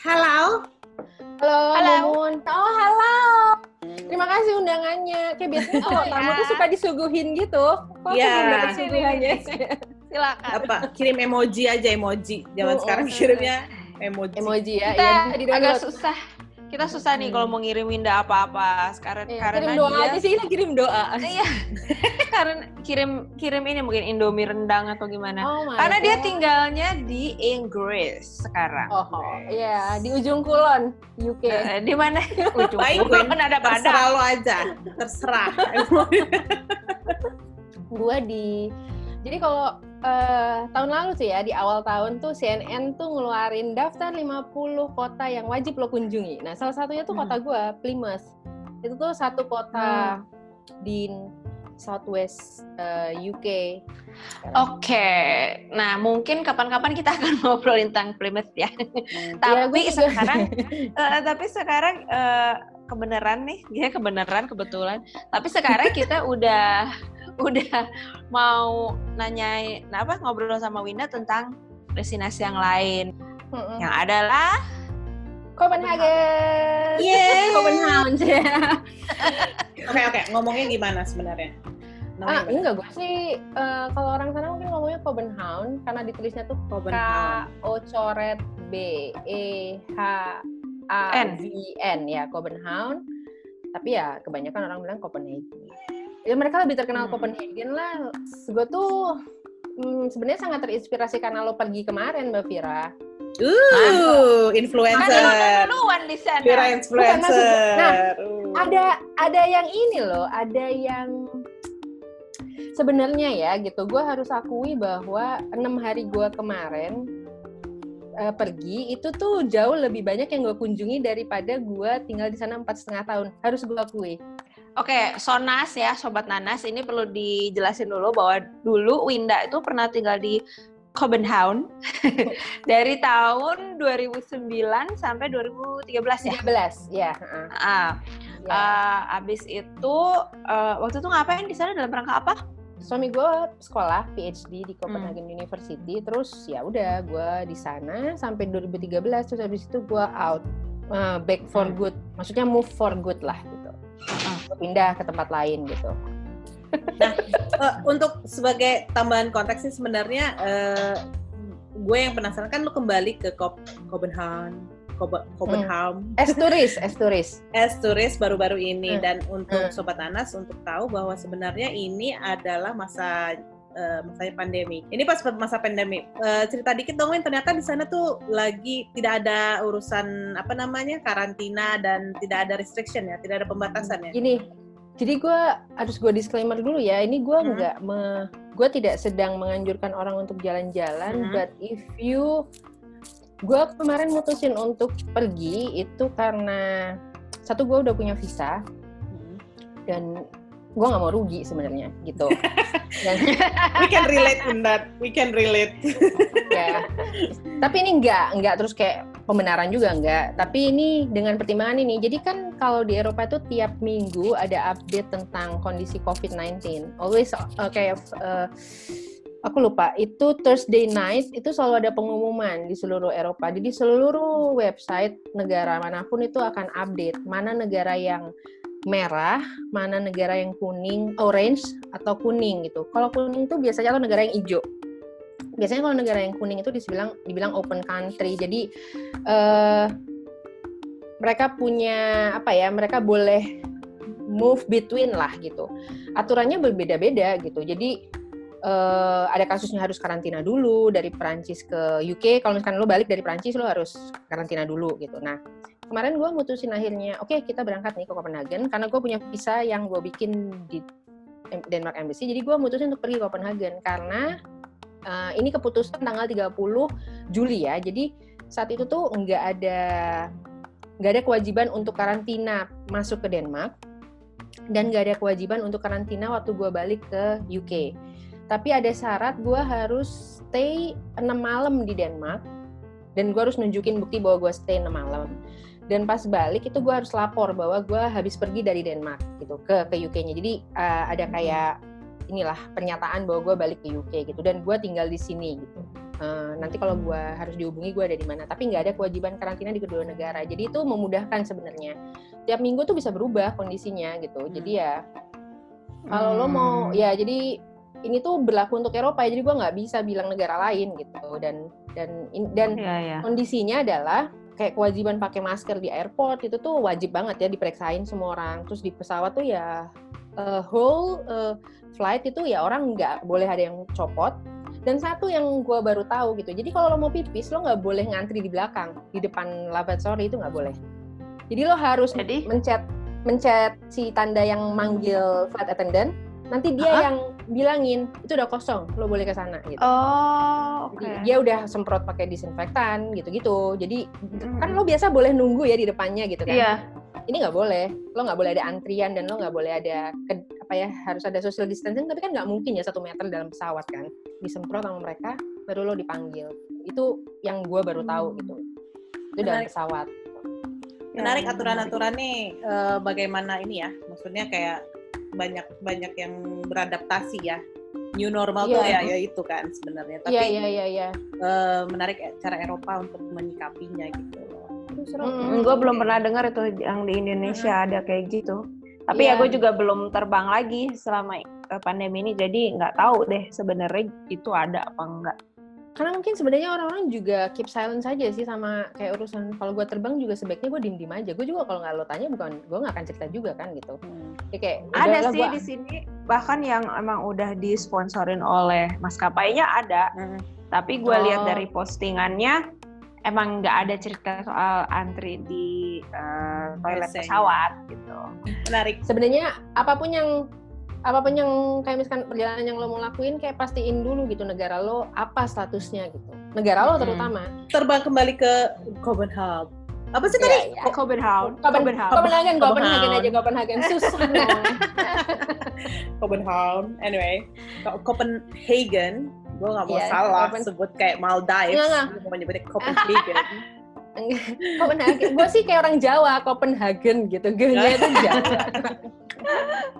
Halo. Halo, Halo. Mumun. Oh, halo. Terima kasih undangannya. Kayak biasanya kalau Oh, tamu ya. tuh suka disuguhin gitu. Kok Iya. aku belum dapat suguhannya? Silakan. Apa? Kirim emoji aja emoji. Zaman Oh, sekarang oh. kirimnya emoji. Emoji ya. Kita di agak susah. Kita susah nih Hmm. kalau mau ngirim Winda apa-apa sekarang Iya, karena kirim doa dia aja sih, ini kirim doa. Iya. karena kirim kirim ini mungkin Indomie rendang atau gimana. Oh karena dia God. tinggalnya di Inggris sekarang. Oh, oh, iya, di ujung kulon, UK. Eh, di mana? Ujung kulon Gwen. ada badak. Terserah lo aja. Terserah. Gua di jadi kalau eh, tahun lalu tuh ya di awal tahun tuh CNN tuh ngeluarin daftar 50 kota yang wajib lo kunjungi. Nah, salah satunya tuh Hmm. kota gua, Plymouth. Itu tuh satu kota di Southwest eh, UK. Oke, nah mungkin kapan-kapan kita akan ngobrolin tentang Plymouth ya. Ya, tapi juga- sekarang, eh, tapi sekarang eh, kebenaran nih, ya kebenaran kebetulan. Tapi sekarang kita udah udah mau nanya, nah apa ngobrol sama Winda tentang destinasi yang lain, Mm-mm. yang adalah Copenhagen. Yeay. Copenhagen. Oke oke. Ngomongnya gimana sebenarnya? ah, Namanya gimana? enggak gue sih eh, kalau orang sana mungkin ngomongnya Copenhagen karena ditulisnya tuh K Copenhagen. O coret B E H A N. V N ya Copenhagen. Tapi ya kebanyakan orang bilang Copenhagen. Ya mereka lebih terkenal Hmm. Copenhagen lah. Gue tuh hmm, sebenarnya sangat terinspirasi karena lo pergi kemarin Mbak Vira. Uh, influencer. duluan di sana. Vira Bukan influencer. nah, Uh. ada ada yang ini loh, ada yang sebenarnya ya gitu. Gue harus akui bahwa enam hari gue kemarin eh, pergi itu tuh jauh lebih banyak yang gue kunjungi daripada gue tinggal di sana empat setengah tahun. Harus gue akui. Oke, Sonas ya, Sobat Nanas, ini perlu dijelasin dulu bahwa dulu Winda itu pernah tinggal di Copenhagen dari tahun 2009 sampai 2013 ya. 13 ya. Ah, Ya. eh, abis itu eh, waktu itu ngapain di sana dalam rangka apa? Suami gue sekolah PhD di Copenhagen University, terus ya udah gue di sana sampai 2013, terus habis itu gue out, eh, back for Hmm. good, maksudnya move for good lah gitu. Gua pindah ke tempat lain gitu. Eh, untuk sebagai tambahan konteks sih sebenarnya eh, gue yang penasaran kan lu kembali ke Kop Copenhagen Copenhagen Es turis, es turis. as turis baru-baru ini Hmm. dan untuk Hmm. sobat Anas untuk tahu bahwa sebenarnya ini adalah masa eh, masanya pandemi. Ini pas masa pandemi. Eh, cerita dikit dong, Win. Ternyata di sana tuh lagi tidak ada urusan apa namanya karantina dan tidak ada restriction ya, tidak ada pembatasan ya. Gini, jadi gue harus gue disclaimer dulu ya. Ini gue Hmm. nggak me, gue tidak sedang menganjurkan orang untuk Hmm. jalan-jalan. But if you, gue kemarin mutusin untuk pergi itu karena satu gue udah punya visa Hmm. dan gue nggak mau rugi sebenarnya gitu. dan We can relate in that. We can relate. ya, tapi ini nggak nggak terus kayak pembenaran juga nggak. Tapi ini dengan pertimbangan ini. Jadi kan kalau di Eropa itu tiap minggu ada update tentang kondisi COVID-19. Always uh, kayak uh, aku lupa itu Thursday night itu selalu ada pengumuman di seluruh Eropa. Jadi seluruh website negara mana pun itu akan update mana negara yang merah, mana negara yang kuning, orange atau kuning gitu. Kalau kuning itu biasanya atau negara yang hijau. Biasanya kalau negara yang kuning itu dibilang dibilang open country. Jadi eh mereka punya apa ya? Mereka boleh move between lah gitu. Aturannya berbeda-beda gitu. Jadi eh, ada kasusnya harus karantina dulu dari Perancis ke UK. Kalau misalkan lo balik dari Perancis lo harus karantina dulu gitu. Nah kemarin gue mutusin akhirnya, oke kita berangkat nih ke Copenhagen karena gue punya visa yang gue bikin di Denmark Embassy. Jadi gue mutusin untuk pergi ke Copenhagen karena uh, ini keputusan tanggal 30 Juli ya. Jadi saat itu tuh nggak ada nggak ada kewajiban untuk karantina masuk ke Denmark dan nggak ada kewajiban untuk karantina waktu gue balik ke UK. Tapi ada syarat gue harus stay 6 malam di Denmark dan gue harus nunjukin bukti bahwa gue stay 6 malam dan pas balik itu gue harus lapor bahwa gue habis pergi dari Denmark gitu ke ke UK-nya jadi uh, ada kayak inilah pernyataan bahwa gue balik ke UK gitu dan gue tinggal di sini gitu Uh, nanti kalau gue harus dihubungi gue ada di mana. Tapi nggak ada kewajiban karantina di kedua negara. Jadi itu memudahkan sebenarnya. Tiap minggu tuh bisa berubah kondisinya gitu. Hmm. Jadi ya kalau hmm. lo mau hmm. ya jadi ini tuh berlaku untuk Eropa ya. Jadi gue nggak bisa bilang negara lain gitu. Dan dan dan ya, ya. kondisinya adalah kayak kewajiban pakai masker di airport itu tuh wajib banget ya diperiksain semua orang. Terus di pesawat tuh ya uh, whole uh, flight itu ya orang nggak boleh ada yang copot. Dan satu yang gue baru tahu gitu, jadi kalau lo mau pipis lo nggak boleh ngantri di belakang, di depan lavatory itu nggak boleh. Jadi lo harus jadi? mencet mencet si tanda yang manggil flight attendant, nanti dia uh-huh. yang bilangin itu udah kosong lo boleh ke sana gitu. Oh okay. dia udah semprot pakai disinfektan gitu-gitu. Jadi mm-hmm. kan lo biasa boleh nunggu ya di depannya gitu kan? Iya. Ini nggak boleh. Lo nggak boleh ada antrian dan lo nggak boleh ada ke, apa ya harus ada social distancing. Tapi kan nggak mungkin ya satu meter dalam pesawat kan? Disemprot sama mereka baru lo dipanggil. Itu yang gue baru tahu hmm. gitu. Itu dalam pesawat. Menarik aturan-aturan nih uh, bagaimana ini ya? Maksudnya kayak banyak banyak yang beradaptasi ya new normal yeah. tuh ya ya itu kan sebenarnya tapi yeah, yeah, yeah, yeah. Uh, menarik cara Eropa untuk menyikapinya gitu Mm, gue belum pernah dengar itu yang di Indonesia mm. ada kayak gitu. Tapi yeah. ya gue juga belum terbang lagi selama eh, pandemi ini, jadi nggak tahu deh sebenarnya itu ada apa enggak karena mungkin sebenarnya orang-orang juga keep silent saja sih sama kayak urusan kalau gue terbang juga sebaiknya gue diem diem aja gue juga kalau nggak lo tanya bukan gue nggak akan cerita juga kan gitu hmm. ya, kayak ada sih gua... di sini bahkan yang emang udah disponsorin oleh maskapainya ada hmm. tapi gue oh. lihat dari postingannya emang nggak ada cerita soal antri di uh, toilet pesawat gitu menarik sebenarnya apa pun yang apa pun yang kayak misalkan perjalanan yang lo mau lakuin kayak pastiin dulu gitu negara lo apa statusnya gitu negara lo terutama hmm. terbang kembali ke Copenhagen apa sih tadi? Yeah, yeah. Copenhagen. Copenhagen. Copenhagen. Copenhagen aja Copenhagen. Susah dong. Copenhagen. Anyway, Copenhagen. Gue gak mau yeah, salah Copen... sebut kayak Maldives. Gue mau nyebutnya Copenhagen. Copenhagen. Gue sih kayak orang Jawa, Copenhagen gitu. Gue itu Jawa.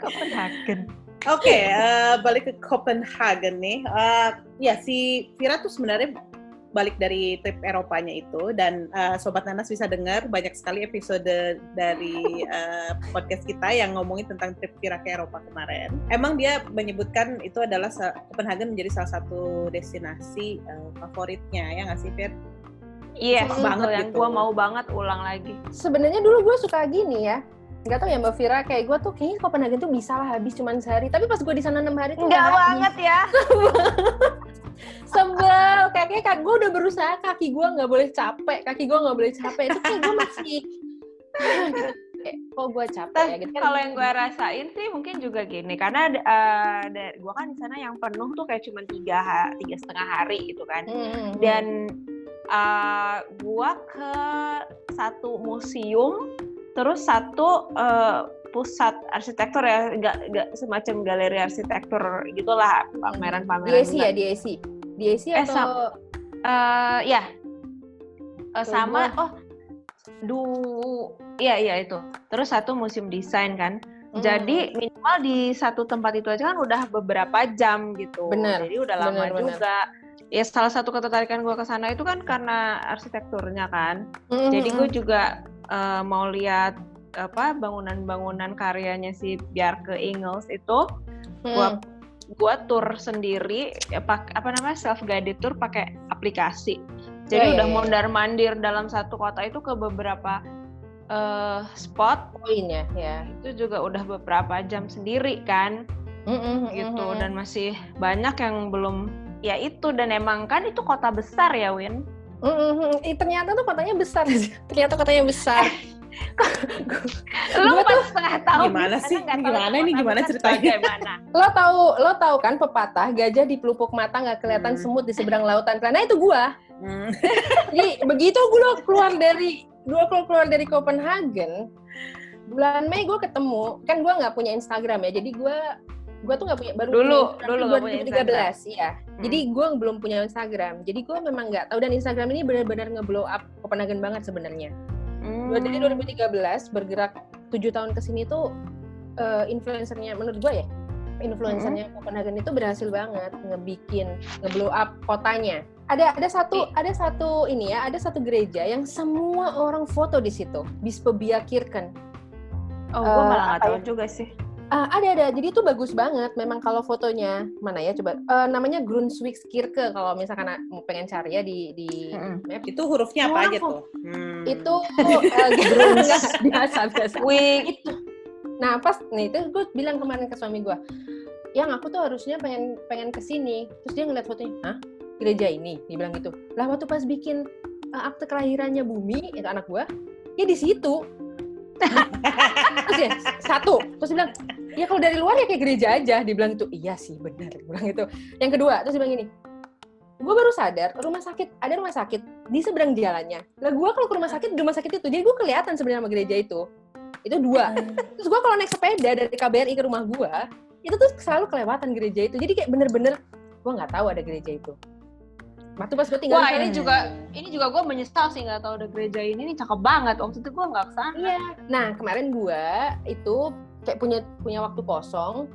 Copenhagen. Oke, okay, uh, eh, balik ke Copenhagen nih. Uh, ya si Vira tuh sebenarnya balik dari trip Eropanya itu dan uh, sobat Nanas bisa dengar banyak sekali episode dari uh, podcast kita yang ngomongin tentang trip Vira ke Eropa kemarin. Emang dia menyebutkan itu adalah Copenhagen menjadi salah satu destinasi uh, favoritnya ya nggak sih Fir? Iya, yes, banget yang gitu. gue mau banget ulang lagi. Sebenarnya dulu gue suka gini ya, nggak tahu ya Mbak Vira kayak gue tuh kayaknya Copenhagen tuh bisa lah habis cuma sehari. Tapi pas gue di sana enam hari tuh nggak banget ya. Sebel kayaknya kan gue udah berusaha kaki gue nggak boleh capek kaki gue nggak boleh capek. Itu kayak gue masih kayak kok gue capek ya gitu kan. kalau yang gue rasain sih mungkin juga gini karena uh, gue kan di sana yang penuh tuh kayak cuma tiga tiga setengah hari gitu kan hmm. hmm, hmm. dan uh, eh, gue ke satu museum terus satu uh, pusat arsitektur ya nggak nggak semacam galeri arsitektur gitulah pameran-pameran DAC ya DAC DAC eh, atau sama, uh, ya uh, sama oh du iya iya itu terus satu museum desain kan hmm. jadi minimal di satu tempat itu aja kan udah beberapa jam gitu benar jadi udah lama bener, juga bener. ya salah satu ketertarikan gue ke sana itu kan karena arsitekturnya kan mm-hmm. jadi gue juga uh, mau lihat apa bangunan-bangunan karyanya si Bjarke Ingels itu hmm. gua gua tur sendiri ya, pak, apa namanya self guided tour pakai aplikasi jadi yeah, udah yeah, mondar mandir dalam satu kota itu ke beberapa uh, spot. Poin ya ya itu juga udah beberapa jam sendiri kan. Mm -hmm, gitu mm -hmm. dan masih banyak yang belum ya itu. Dan emang kan itu kota besar ya Win? Mm -hmm. ternyata tuh kotanya besar. Ternyata kotanya besar gimana sih? Gimana ini gimana ceritanya? lo tahu lo tahu kan pepatah gajah di pelupuk mata nggak kelihatan hmm. semut di seberang lautan. Karena itu gua. Hmm. jadi begitu gua keluar dari gua keluar dari Copenhagen bulan Mei gue ketemu kan gue nggak punya Instagram ya jadi gue gue tuh nggak punya baru dulu dulu 2013 ya hmm. jadi gue belum punya Instagram jadi gue memang nggak tahu dan Instagram ini benar-benar ngeblow up Copenhagen banget sebenarnya. Hmm. Dari 2013 bergerak tujuh tahun ke sini tuh uh, influencernya menurut gue ya influencernya Copenhagen itu berhasil banget ngebikin ngeblow up kotanya. Ada ada satu ada satu ini ya, ada satu gereja yang semua orang foto di situ. Bispe Biakirken. Oh, gue Eh, malah nggak tahu ya? juga sih. Ah, ada ada. Jadi itu bagus banget. Memang kalau fotonya mana ya coba Eh, namanya Grunsvikskirke kalau misalkan mau pengen cari ya di di Mm-mm. map. Itu hurufnya apa Orang aja tuh? Hmm. Itu uh, Gruns biasa itu nah pas nih itu gue bilang kemarin ke suami gue yang aku tuh harusnya pengen pengen ke sini terus dia ngeliat fotonya hah gereja ini dia bilang gitu lah waktu pas bikin uh, akte kelahirannya bumi itu anak gue ya di situ terus ya satu. Terus dia bilang ya kalau dari luar ya kayak gereja aja. Dia bilang itu iya sih benar bilang gitu. Yang kedua terus dia bilang gini gue baru sadar rumah sakit ada rumah sakit di seberang jalannya. Lah gue kalau ke rumah sakit di rumah sakit itu jadi gue kelihatan sebenarnya sama gereja itu. Itu dua. Terus gue kalau naik sepeda dari KBRI ke rumah gue itu tuh selalu kelewatan gereja itu. Jadi kayak bener-bener gue nggak tahu ada gereja itu waktu pas gue tinggal Wah, di sana- ini juga ini juga gue menyesal sih nggak tahu ada gereja ini. Ini cakep banget. Waktu itu gue nggak ke sana. iya nah kemarin gue itu kayak punya punya waktu kosong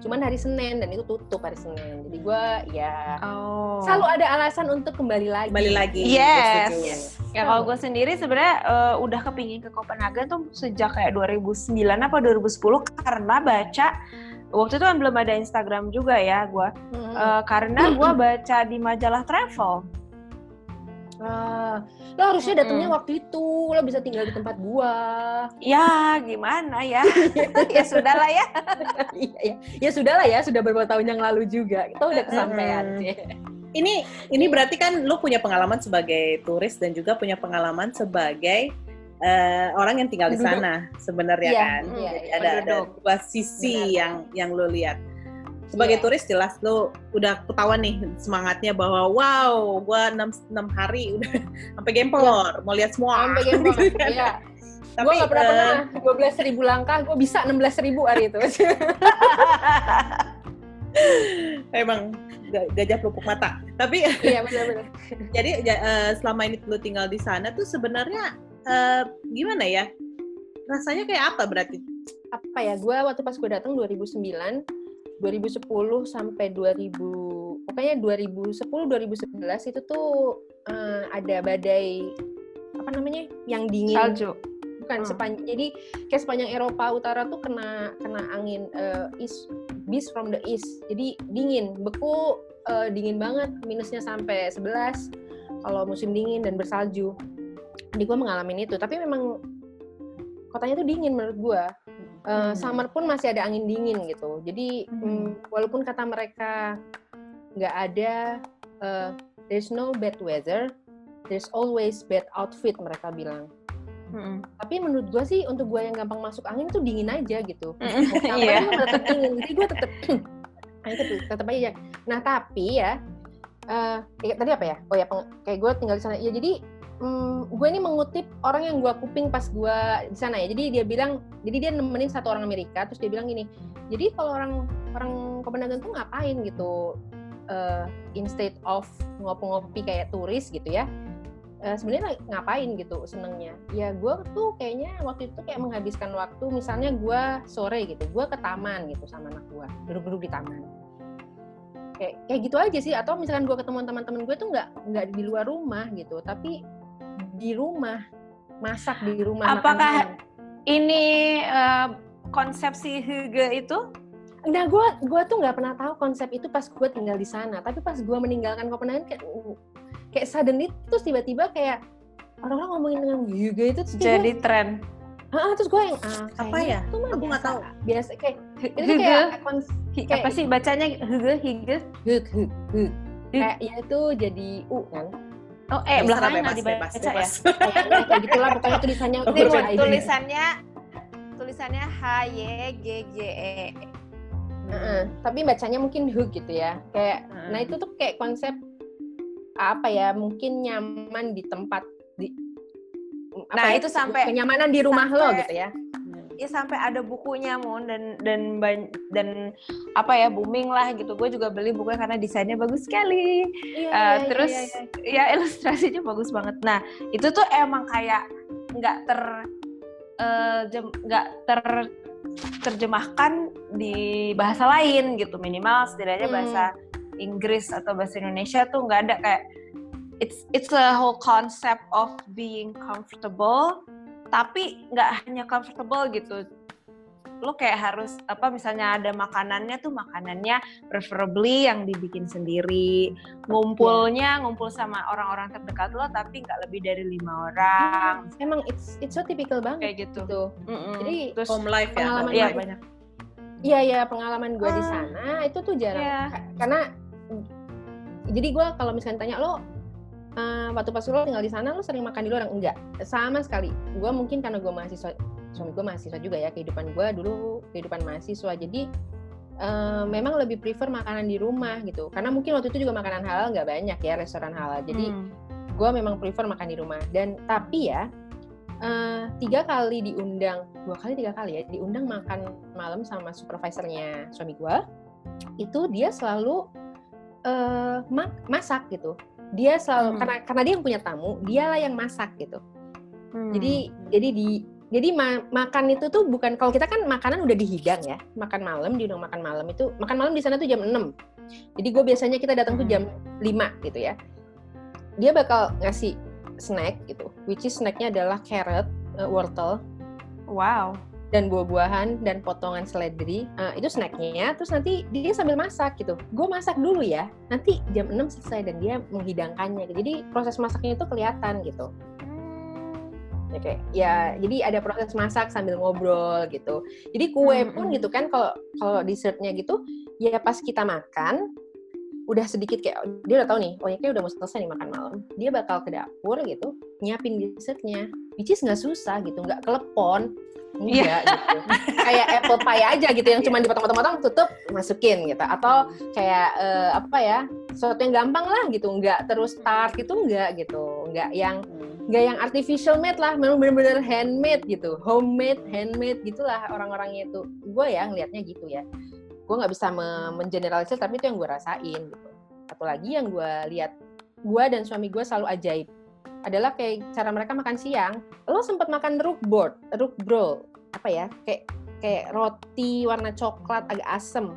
cuman hari Senin dan itu tutup hari Senin jadi gue ya Oh. selalu ada alasan untuk kembali lagi Kembali lagi. Yes. gue setuju. Yes. Ya kalau gue sendiri sebenarnya eh, udah kepingin ke Copenhagen tuh sejak kayak 2009 apa 2010 karena baca waktu itu kan belum ada Instagram juga ya gue Mm-mm. Eh, karena gue baca di majalah travel. Ah, lo harusnya datangnya Mm-mm. waktu itu lo bisa tinggal di tempat gua Ya gimana ya? ya sudah lah ya. iya iya ya sudah lah ya sudah beberapa tahun yang lalu juga kita udah kesampaian sih Ini ini berarti kan lu punya pengalaman sebagai turis dan juga punya pengalaman sebagai eh, orang yang tinggal di sana sebenarnya Iya, kan. iya, Jadi iya, ada ada dua sisi Benar. yang yang lu lihat. Sebagai Iya. turis jelas lu udah ketahuan nih semangatnya bahwa wow, gua 6 6 hari udah sampai gempor, mau lihat semua. sampai gembong Gitu kan. ya Tapi gue nggak pernah pernah dua belas ribu langkah gue bisa enam belas ribu hari itu emang ga- gajah pelupuk mata. Tapi iya benar-benar jadi ja- eh, selama ini lu tinggal di sana tuh sebenarnya eh, gimana ya? Rasanya kayak apa berarti? apa ya gue waktu pas gue datang 2009 2010 sampai 2000 pokoknya 2010 2011 itu tuh eh, ada badai apa namanya yang dingin Salju. bukan Hmm. sepanjang jadi kayak sepanjang Eropa Utara tuh kena kena angin eh, east beast from the east jadi dingin beku eh, dingin banget minusnya sampai 11 kalau musim dingin dan bersalju jadi gue mengalami itu tapi memang kotanya tuh dingin menurut gue Eh, Hmm. summer pun masih ada angin dingin gitu jadi Hmm. mm, walaupun kata mereka nggak ada eh, there's no bad weather there's always bad outfit mereka bilang Mm-mm. tapi menurut gue sih untuk gue yang gampang masuk angin itu dingin aja gitu Iya. juga tetap dingin jadi gue tetap nah itu tuh tetap aja nah tapi ya eh kayak tadi apa ya oh ya peng- kayak gue tinggal di sana ya jadi gue ini mengutip orang yang gue kuping pas gue di sana ya. Jadi dia bilang jadi dia nemenin satu orang Amerika terus dia bilang gini jadi kalau orang orang Copenhagen tuh ngapain gitu eh instead of ngopi-ngopi kayak turis gitu ya eh, sebenarnya ngapain gitu senengnya ya gue tuh kayaknya waktu itu kayak menghabiskan waktu misalnya gue sore gitu gue ke taman gitu sama anak gue duduk-duduk di taman. Kayak kayak gitu aja sih atau misalkan gue ketemu teman-teman gue tuh nggak nggak di luar rumah gitu tapi di rumah masak di rumah Apakah. Ini eh, konsepsi Hygge itu Nah, gue gua tuh nggak pernah tahu konsep itu pas gue tinggal di sana. Tapi pas gue meninggalkan Copenhagen kayak kayak suddenly terus tiba-tiba kayak orang-orang ngomongin dengan Hyuga itu terus kayak jadi tren. "Ah, terus gue yang ah, Apa ya? Itu mah Aku nggak tahu. Biasa kayak itu Hygge. kayak kons- Hi- kayak- apa sih bacanya Hygge Hygge? hug hug hug. Kayak ya itu jadi u kan. Oh, eh belakangnya nggak dibaca bebas, ya? kayak gitulah pokoknya tulisannya Oh, Tulis- That's what I do. tulisannya tulisannya H Y G G E. Heeh, tapi bacanya mungkin hug gitu ya. Kayak Heeh. nah itu tuh kayak konsep apa ya? Mungkin nyaman di tempat di apa Nah, ya, itu sampai- kenyamanan di rumah lo sampai- gitu ya. Ya sampai ada bukunya mon dan dan dan apa ya booming lah gitu. Gue juga beli bukunya karena desainnya bagus sekali. Iya, Eh, terus ya ilustrasinya bagus banget. Nah itu tuh emang kayak nggak ter eh, nggak ter terjemahkan di bahasa lain gitu minimal setidaknya Hmm. bahasa Inggris atau bahasa Indonesia tuh nggak ada kayak it's it's a whole concept of being comfortable tapi nggak hanya comfortable gitu lo kayak harus apa misalnya ada makanannya tuh makanannya preferably yang dibikin sendiri ngumpulnya ngumpul sama orang-orang terdekat lo tapi nggak lebih dari lima orang Emang it's it's so typical banget kayak gitu gitu. Mm-mm. Jadi, terus home life ya. pengalaman iya life. banyak Iya ya pengalaman gue di Ah. sana itu tuh jarang Iya. Ka- karena jadi gue kalau misalnya tanya lo eh, waktu pas lo tinggal di sana lo sering makan di luar? Enggak. Sama sekali. Gue mungkin karena gue mahasiswa suami gue mahasiswa juga ya kehidupan gue dulu kehidupan mahasiswa. Jadi eh, memang lebih prefer makanan di rumah gitu. Karena mungkin waktu itu juga makanan halal nggak banyak ya restoran halal. Jadi Hmm. gue memang prefer makan di rumah. Dan tapi ya eh, tiga kali diundang dua kali tiga kali ya diundang makan malam sama supervisornya suami gue itu dia selalu mak- masak gitu dia selalu Hmm. karena karena dia yang punya tamu dialah yang masak gitu Hmm. jadi jadi di jadi ma- makan itu tuh bukan kalau kita kan makanan udah dihidang ya makan malam diundang makan malam itu makan malam di sana tuh jam 6 jadi gue biasanya kita datang tuh Hmm. jam 5 gitu ya dia bakal ngasih snack gitu which is snacknya adalah carrot eh, wortel wow dan buah-buahan dan potongan seledri Eh, itu snacknya terus nanti dia sambil masak gitu. Gue masak dulu ya nanti jam 6 selesai dan dia menghidangkannya. Jadi proses masaknya itu kelihatan gitu. Ya kayak ya jadi ada proses masak sambil ngobrol gitu. Jadi kue Hmm, pun hmm. gitu kan kalau kalau dessertnya gitu ya pas kita makan udah sedikit kayak dia udah tahu nih oh ya kayak udah mau selesai nih makan malam. Dia bakal ke dapur gitu nyiapin dessertnya. Which is nggak susah gitu nggak kelepon enggak gitu. Kayak apple pie aja gitu yang cuma dipotong-potong tutup masukin gitu. Atau kayak eh, apa ya sesuatu yang gampang lah gitu nggak terus tart gitu nggak gitu. Nggak yang Hmm. nggak yang artificial made lah memang bener-bener handmade gitu homemade handmade gitulah orang-orangnya itu. Gue ya ngelihatnya gitu ya. Gue nggak bisa me- mengeneralisir tapi itu yang gue rasain gitu. Satu lagi yang gue lihat gue dan suami gue selalu ajaib adalah kayak cara mereka makan siang. Lo sempat makan rugbrot rugbrol apa ya kayak kayak roti warna coklat agak asem.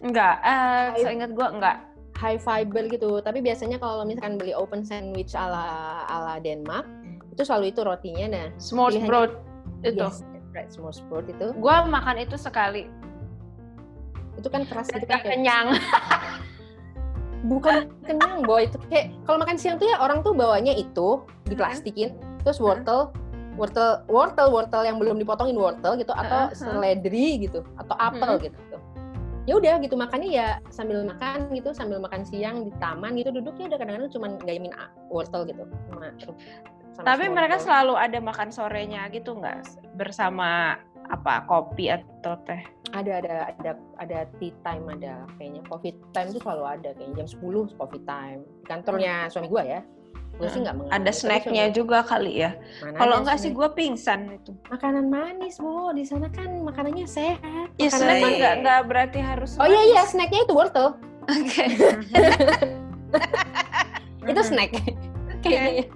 Enggak eh Ayo. seingat gue enggak. High fiber gitu. Tapi biasanya kalau misalkan beli open sandwich ala ala Denmark itu selalu itu rotinya. Nah, Pilihannya- broad itu. yes, right, s'mores broad itu. Gue makan itu sekali. Itu kan keras gitu kan kenyang. Bukan kenyang boy. Itu kayak kalau makan siang tuh ya orang tuh bawanya itu diplastikin terus wortel wortel wortel wortel yang belum dipotongin wortel gitu atau Uh-huh. seledri gitu atau apel Hmm. gitu. Ya udah gitu makannya ya sambil makan gitu sambil makan siang di taman gitu duduknya udah kadang-kadang cuma gayamin wortel gitu sama, sama tapi mereka wortel. selalu ada makan sorenya gitu nggak? Bersama apa kopi atau teh? Ada ada ada ada tea time ada kayaknya. Coffee time itu selalu ada kayaknya jam 10 coffee time. Di kantornya suami gua ya gue sih nggak ada snacknya juga kali ya. Kalau ada enggak sih gue pingsan itu. Makanan manis bu di sana kan makanannya sehat. Ya Makanan snack manis. nggak nggak berarti harus oh iya iya. snacknya itu wortel oke. Itu snack. Kayaknya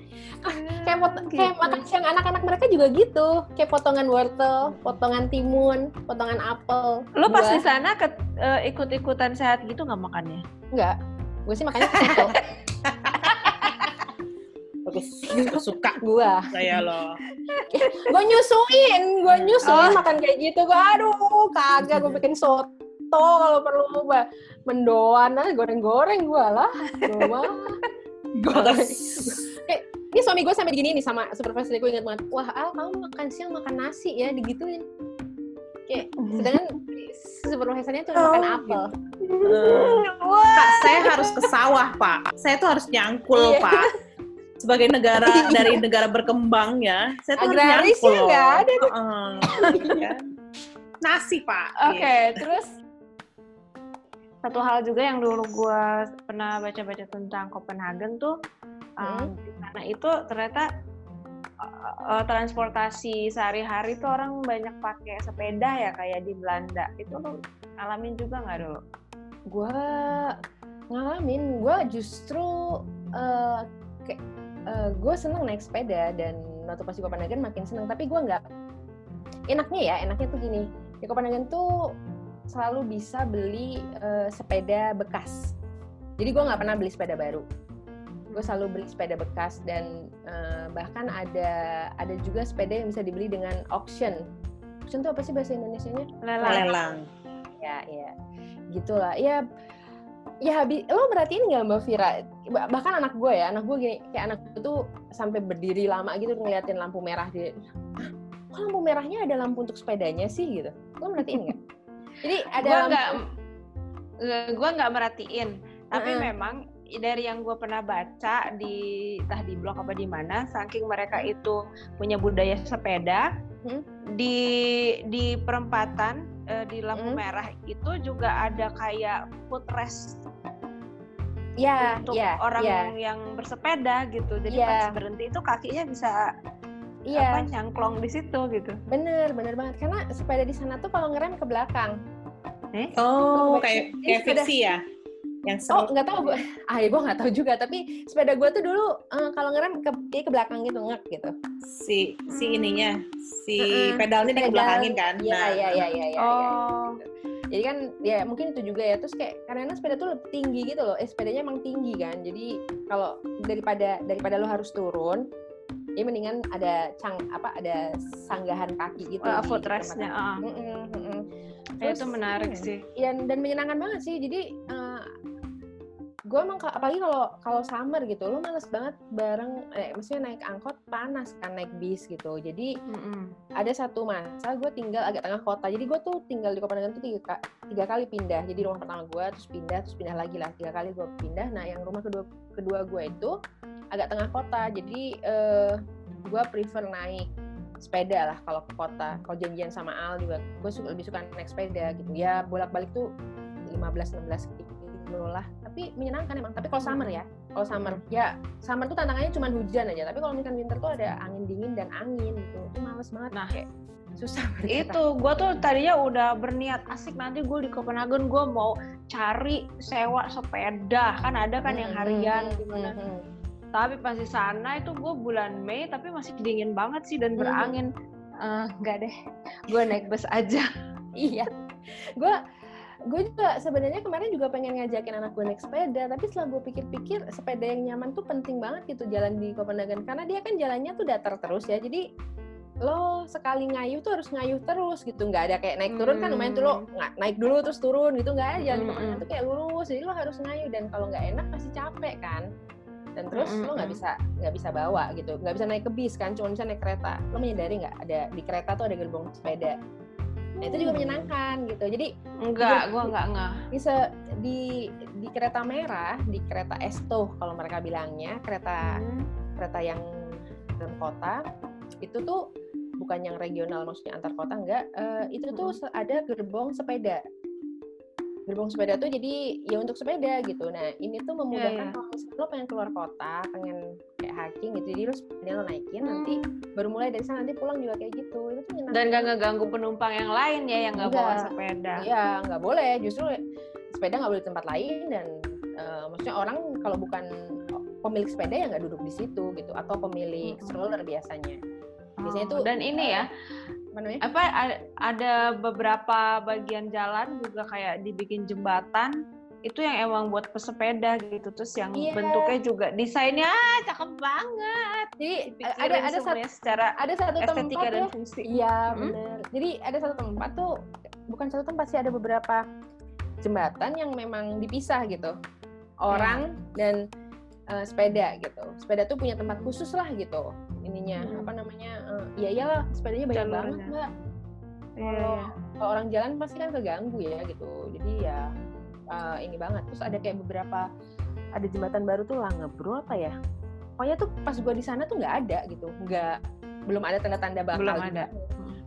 kayak pot- kayak makan siang anak-anak mereka juga gitu. Kayak potongan wortel potongan timun potongan apel. Lo pas di sana ke, eh, ikut-ikutan sehat gitu nggak makannya? Enggak gue sih makannya suka gua saya loh. gue nyusuin gue nyusuin Oh. makan kayak gitu gue aduh kagak gue bikin soto kalau perlu bah mendoan aja goreng-goreng gue lah gue mah Kayak, ini suami gue sampai gini nih sama supervisor gue ingat banget wah Al kamu makan siang makan nasi ya digituin kayak sedangkan supervisornya tuh makan Oh, apel Eh, Pak, saya harus ke sawah, Pak. Saya tuh harus nyangkul, Iya. Pak. Sebagai negara dari negara berkembang ya, saya tuh Agraris harus nyangkul. ya, nggak ada. Heeh, iya. Nasi, Pak. Oke, terus satu hal juga yang dulu gue pernah baca-baca tentang Copenhagen tuh um, di sana itu ternyata uh, uh, transportasi sehari-hari tuh orang banyak pakai sepeda ya kayak di Belanda. Itu lo alamin juga nggak dulu? gue ngalamin gue justru eh kayak gue seneng naik sepeda dan waktu pas di Copenhagen makin seneng. Tapi gue nggak enaknya ya enaknya tuh gini. Di Kopenhagen tuh selalu bisa beli uh, sepeda bekas. Jadi gue nggak pernah beli sepeda baru. Gue selalu beli sepeda bekas dan uh, bahkan ada ada juga sepeda yang bisa dibeli dengan auction. Auction tuh apa sih bahasa Indonesia-nya? Lelang. Lelang. Ya ya. Gitulah. Ya ya habis lo merhatiin nggak mbak Vira bahkan anak gue ya anak gue gini kayak anak gue tuh sampai berdiri lama gitu ngeliatin lampu merah di kok lampu merahnya ada lampu untuk sepedanya sih? gitu. Lo merhatiin nggak? Jadi ada gua nggak gue nggak merhatiin. Tapi uh -uh. memang dari yang gue pernah baca di entah di blog apa di mana saking mereka itu punya budaya sepeda hmm? di di perempatan uh, di lampu hmm? merah itu juga ada kayak footrest ya, untuk ya, orang ya. yang bersepeda gitu jadi ya. pas berhenti itu kakinya bisa iya. apa nyangklong di situ gitu bener bener banget karena sepeda di sana tuh kalau ngerem ke belakang eh? oh kayak kayak fiksi ya yang oh nggak tahu gue ah ya gue nggak tahu juga. Tapi sepeda gue tuh dulu uh, kalau ngerem ke ke belakang gitu ngek gitu. Si si ininya si uh-uh. pedalnya dia ke belakangin kan? Iya nah. iya iya iya ya, oh. ya, jadi kan ya mungkin itu juga ya. Terus kayak karena sepeda tuh lebih tinggi gitu loh. Eh sepedanya emang tinggi kan. Jadi kalau daripada daripada lo harus turun ya mendingan ada cang apa ada sanggahan kaki gitu uh, footrestnya uh. mm -mm, mm -mm. Terus, itu menarik hmm, sih. Ya, dan menyenangkan banget sih. Jadi uh, gue emang apalagi kalau kalau summer gitu lo males banget bareng eh maksudnya naik angkot panas kan naik bis gitu. Jadi mm-hmm. ada satu masa gue tinggal agak tengah kota. Jadi gue tuh tinggal di Kopenhagen tuh tiga, tiga kali pindah. Jadi rumah pertama gue terus pindah terus pindah lagi lah tiga kali gue pindah. Nah yang rumah kedua kedua gue itu agak tengah kota. Jadi uh, gue prefer naik sepeda lah kalau ke kota. Kalau janjian sama Al juga gue suka lebih suka naik sepeda gitu. Ya bolak balik tuh 15 16 kilo lah tapi menyenangkan emang. Tapi kalau summer ya kalau summer. Ya summer tuh tantangannya cuma hujan aja. Tapi kalau misalkan winter tuh ada angin dingin dan angin gitu. Itu males banget nah kayak susah bergerak. itu. Gue tuh tadinya udah berniat asik nanti gue di Copenhagen gue mau cari sewa sepeda. Kan ada kan yang harian gimana. hmm, hmm. tapi pas di sana itu gue bulan Mei tapi masih dingin banget sih dan berangin. Uh, nggak deh. Gue naik bus aja. Iya. Gue gue juga sebenarnya kemarin juga pengen ngajakin anak gue naik sepeda tapi setelah gue pikir-pikir sepeda yang nyaman tuh penting banget gitu jalan di Kopenhagen. Karena dia kan jalannya tuh datar terus ya jadi lo sekali ngayuh tuh harus ngayuh terus gitu. Nggak ada kayak naik turun kan lumayan tuh lo hmm. naik dulu terus turun gitu nggak ada. Jalan di Kopenhagen tuh kayak lurus jadi lo harus ngayuh. Dan kalau nggak enak pasti capek kan. Dan terus mm -hmm. lo nggak bisa nggak bisa bawa gitu. Nggak bisa naik ke bis kan cuma bisa naik kereta. Lo menyadari nggak ada di kereta tuh ada gerbong sepeda Nah, itu juga menyenangkan gitu. Jadi enggak, gua enggak enggak. Bisa di di kereta merah, di kereta Esto kalau mereka bilangnya, kereta hmm. kereta yang dalam kota itu tuh bukan yang regional maksudnya antar kota enggak, uh, itu tuh hmm. ada gerbong sepeda gerbong sepeda tuh jadi ya untuk sepeda gitu. Nah ini tuh memudahkan yeah, yeah. kalau misalnya lo pengen keluar kota, pengen kayak hiking gitu, jadi lo sepeda lo naikin, hmm. nanti baru mulai dari sana nanti pulang juga kayak gitu. Itu tuh Dan gak ngeganggu penumpang yang lain ya yang nggak bawa sepeda. Iya nggak boleh, justru sepeda nggak boleh di tempat lain dan uh, maksudnya orang kalau bukan pemilik sepeda ya nggak duduk di situ gitu atau pemilik hmm. stroller biasanya. Biasanya oh, tuh dan ini ya apa ada beberapa bagian jalan juga kayak dibikin jembatan itu yang emang buat pesepeda gitu terus yang yeah. bentuknya juga desainnya cakep banget jadi ada ada satu secara ada satu estetika tempat dan ya. fungsi iya hmm? benar jadi ada satu tempat tuh bukan satu tempat sih ada beberapa jembatan yang memang dipisah gitu orang hmm. dan uh, sepeda gitu. Sepeda tuh punya tempat khusus lah gitu ininya. Hmm. apa namanya uh, ya iyalah sepedanya banyak Jalurnya. banget mbak. Iya, kalau yeah. kalau orang jalan pasti kan keganggu ya gitu. Jadi ya uh, ini banget. Terus ada kayak beberapa ada jembatan baru tuh Langebro apa ya? Pokoknya tuh pas gue di sana tuh nggak ada gitu. Nggak belum ada tanda-tanda bakal belum ada.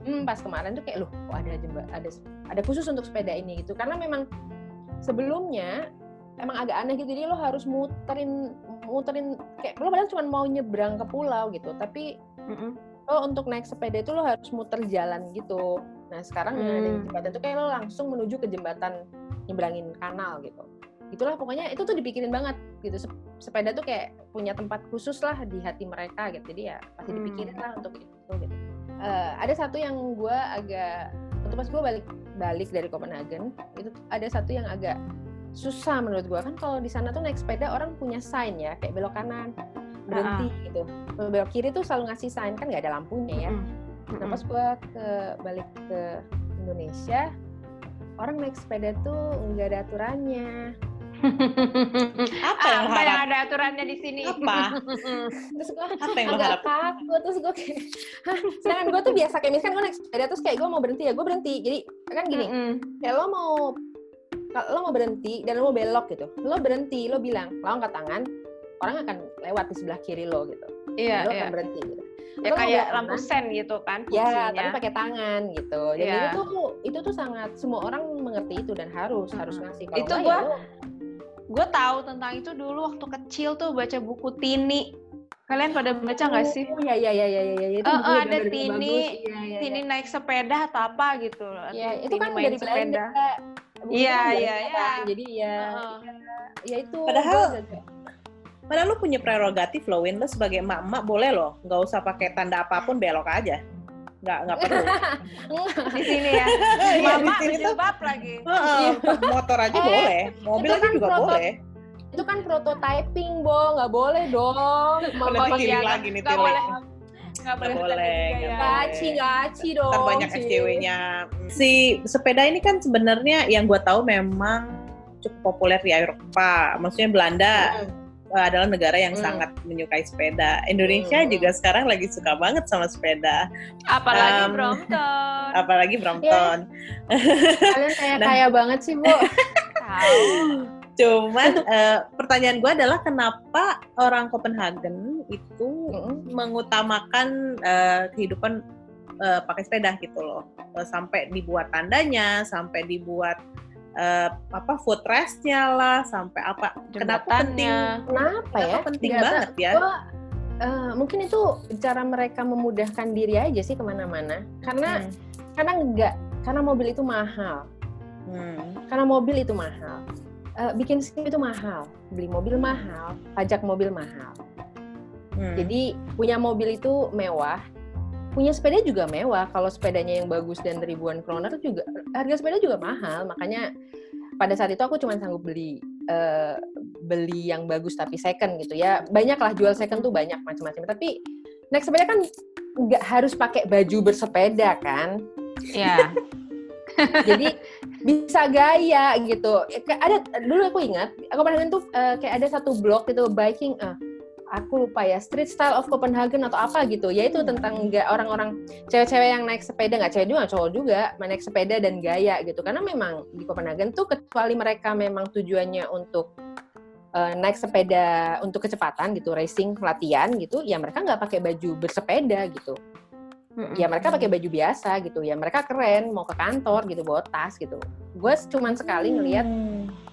Hmm, pas kemarin tuh kayak loh kok ada jembat ada ada khusus untuk sepeda ini gitu. Karena memang sebelumnya emang agak aneh gitu. Jadi lo harus muterin muterin kayak lo padahal cuma mau nyebrang ke pulau gitu tapi mm -mm. lo untuk naik sepeda itu lo harus muter jalan gitu nah sekarang dengan mm. jembatan itu kayak lo langsung menuju ke jembatan nyebrangin kanal gitu itulah pokoknya itu tuh dipikirin banget gitu sepeda tuh kayak punya tempat khusus lah di hati mereka gitu jadi ya pasti dipikirin mm. lah untuk itu gitu uh, ada satu yang gue agak waktu pas gue balik balik dari Copenhagen itu ada satu yang agak susah menurut gue kan kalau di sana tuh naik sepeda orang punya sign ya kayak belok kanan berhenti uh-uh. gitu. Belok kiri tuh selalu ngasih sign kan nggak ada lampunya ya. Nah pas gue ke balik ke Indonesia orang naik sepeda tuh nggak ada aturannya. Apa yang, apa yang ada aturannya di sini? Apa? Terus gue apa yang agak kaku terus gue kayak sedangkan gue tuh biasa kayak misalkan gue naik sepeda terus kayak gue mau berhenti ya gue berhenti. Jadi kan gini mm -hmm. kayak lo mau lo mau berhenti dan lo mau belok gitu lo berhenti lo bilang lo angkat tangan orang akan lewat di sebelah kiri lo gitu iya, lo iya. akan berhenti gitu ya lo kayak lampu sen gitu kan fungsinya. ya tapi pakai tangan gitu jadi yeah. itu tuh itu tuh sangat semua orang mengerti itu dan harus hmm. harus ngasih kalau itu gue ya gue tahu tentang itu dulu waktu kecil tuh baca buku Tini kalian pada baca nggak sih? Oh iya iya iya iya iya itu uh, uh, ada Tini, ya, ya, Tini naik sepeda atau apa gitu. Iya itu kan dari sepeda. Iya iya iya. Jadi ya, uh, ya itu. Padahal Padahal lu punya prerogatif loh, Win. Lu sebagai emak-emak boleh loh, nggak usah pakai tanda apa pun belok aja. Nggak nggak perlu. Di sini ya. Iya, mama di sini tuh. lagi. Uh, motor aja eh, boleh mobil aja kan juga proto, boleh. itu kan prototyping bo. Nggak boleh dong. Mau tiling lagi nih boleh nggak boleh, boleh gaci gaci dong terbanyak SCW-nya si sepeda ini kan sebenarnya yang gue tahu memang cukup populer di Eropa maksudnya Belanda hmm adalah negara yang hmm. sangat menyukai sepeda. Indonesia hmm. juga sekarang lagi suka banget sama sepeda. Apalagi um, Brompton. Apalagi Brompton. Yeah. Kalian kayak nah, kaya banget sih, Bu. Tahu. Cuman uh, pertanyaan gue adalah kenapa orang Copenhagen itu mengutamakan uh, kehidupan uh, pakai sepeda gitu loh. Uh, sampai dibuat tandanya, sampai dibuat uh, apa food restnya lah sampai apa kenapa penting? Kenapa ya? penting Gak banget ya? Gua, uh, mungkin itu cara mereka memudahkan diri aja sih ke mana-mana. Karena hmm. karena enggak karena mobil itu mahal. Hmm. karena mobil itu mahal uh, bikin SIM itu mahal beli mobil mahal pajak mobil mahal hmm. jadi punya mobil itu mewah punya sepeda juga mewah. Kalau sepedanya yang bagus dan ribuan kroner juga harga sepeda juga mahal. Makanya pada saat itu aku cuma sanggup beli uh, beli yang bagus tapi second gitu ya. Banyak lah jual second tuh banyak macam-macam. Tapi naik sepeda kan nggak harus pakai baju bersepeda kan? Ya. Jadi bisa gaya gitu. Ada dulu aku ingat, aku pernah tuh uh, kayak ada satu blog itu biking uh, aku lupa ya Street Style of Copenhagen atau apa gitu yaitu hmm. tentang nggak orang-orang cewek-cewek yang naik sepeda nggak cewek juga cowok juga naik sepeda dan gaya gitu karena memang di Copenhagen tuh kecuali mereka memang tujuannya untuk uh, naik sepeda untuk kecepatan gitu racing latihan gitu ya mereka nggak pakai baju bersepeda gitu hmm, ya mereka pakai baju biasa gitu. Ya mereka keren mau ke kantor gitu bawa tas gitu. Gue cuman sekali ngelihat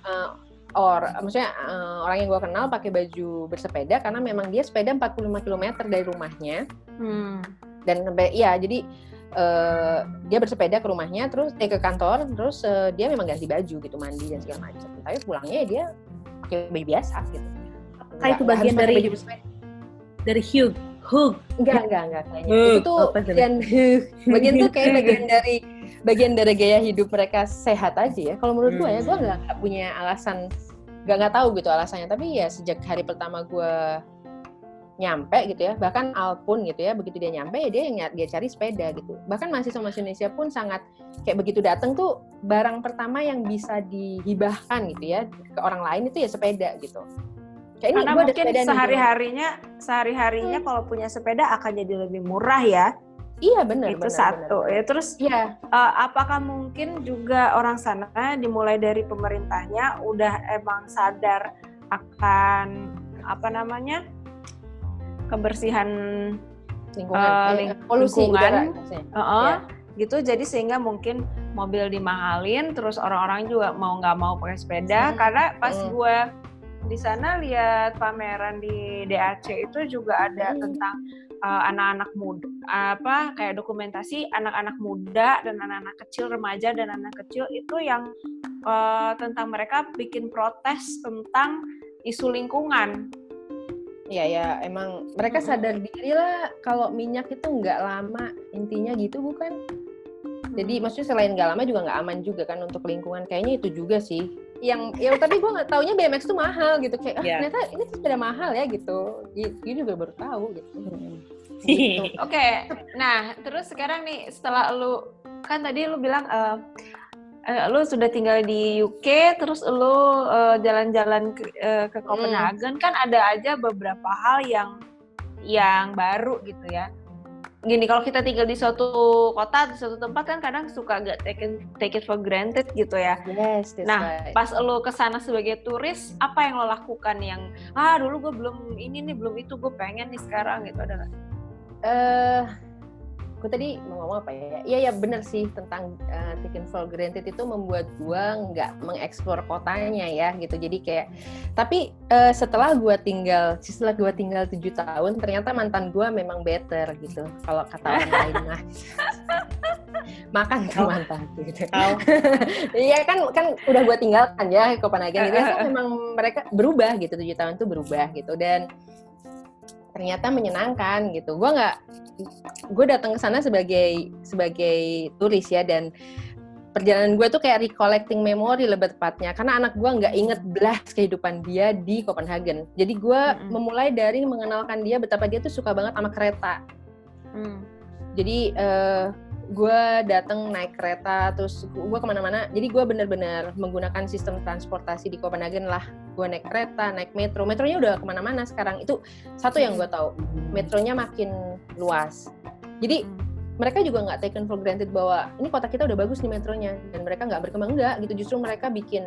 uh, or maksudnya uh, orang yang gue kenal pakai baju bersepeda karena memang dia sepeda 45 km dari rumahnya. Hmm. dan ya jadi uh, dia bersepeda ke rumahnya terus eh, ke kantor terus uh, dia memang ganti baju gitu mandi dan segala macam tapi pulangnya dia pakai baju biasa gitu. Kayak itu bagian dari dari Hugh Hugh enggak enggak enggak kayaknya Hug. itu tuh bagian bagian tuh kayak bagian dari bagian dari gaya hidup mereka sehat aja ya. Kalau menurut gue ya, gue hmm. nggak punya alasan, nggak nggak tahu gitu alasannya. Tapi ya sejak hari pertama gue nyampe gitu ya, bahkan Al pun gitu ya, begitu dia nyampe ya dia yang dia cari sepeda gitu. Bahkan masih sama Indonesia pun sangat kayak begitu datang tuh barang pertama yang bisa dihibahkan gitu ya ke orang lain itu ya sepeda gitu. Kayak Karena mungkin sehari-harinya, sehari-harinya hmm. kalau punya sepeda akan jadi lebih murah ya Iya benar. Itu benar, satu benar. ya. Terus ya uh, apakah mungkin juga orang sana dimulai dari pemerintahnya udah emang sadar akan apa namanya kebersihan lingkungan, uh, ling polusi lingkungan, uh -uh, ya. gitu. Jadi sehingga mungkin mobil dimahalin, terus orang-orang juga mau nggak mau pakai sepeda hmm. karena pas hmm. gue di sana lihat pameran di DAC itu juga ada hmm. tentang uh, anak-anak muda apa kayak dokumentasi anak-anak muda dan anak-anak kecil remaja dan anak kecil itu yang uh, tentang mereka bikin protes tentang isu lingkungan Iya ya, emang mereka sadar diri lah kalau minyak itu nggak lama intinya gitu bukan? Jadi maksudnya selain nggak lama juga nggak aman juga kan untuk lingkungan. Kayaknya itu juga sih. Yang ya tapi gue nggak taunya BMX tuh mahal gitu kayak ah, Iya. ternyata ini tuh sepeda mahal ya gitu. Gue juga baru tahu gitu. Hmm. Gitu. Oke, nah terus sekarang nih setelah lu kan tadi lu bilang eh, eh, lu sudah tinggal di UK, terus lu eh, jalan-jalan ke, eh, ke Copenhagen kan ada aja beberapa hal yang yang baru gitu ya. Gini kalau kita tinggal di suatu kota di suatu tempat kan kadang suka gak take it, take it for granted gitu ya. Yes, that's Nah, right. Pas lo ke sana sebagai turis, apa yang lo lakukan yang ah dulu gue belum ini nih belum itu gue pengen nih sekarang gitu ada nggak? eh gue tadi mau ngomong apa ya? Iya ya bener sih tentang uh, taken for granted itu membuat gue nggak mengeksplor kotanya ya gitu. Jadi kayak tapi eh, setelah gue tinggal setelah gue tinggal tujuh tahun ternyata mantan gue memang better gitu. Kalau kata orang lain mah makan tuh mantan gitu. Iya kan kan udah gue tinggalkan ya Copenhagen. So, memang mereka berubah gitu tujuh tahun itu berubah gitu dan ternyata menyenangkan gitu. Gue nggak gue datang ke sana sebagai sebagai turis ya dan perjalanan gue tuh kayak recollecting memory lebih tepatnya karena anak gue nggak inget belas kehidupan dia di Copenhagen. Jadi gue Mm-mm. memulai dari mengenalkan dia betapa dia tuh suka banget sama kereta Hmm. jadi eh, gue datang naik kereta terus gue ke mana-mana. Jadi gue bener-bener menggunakan sistem transportasi di Copenhagen lah. Gue naik kereta naik metro. Metronya udah ke mana-mana sekarang. Itu satu yang gue tahu. Metronya makin luas. Jadi mereka juga nggak taken for granted bahwa ini kota kita udah bagus nih metronya. Dan mereka nggak berkembang. Enggak gitu. Justru mereka bikin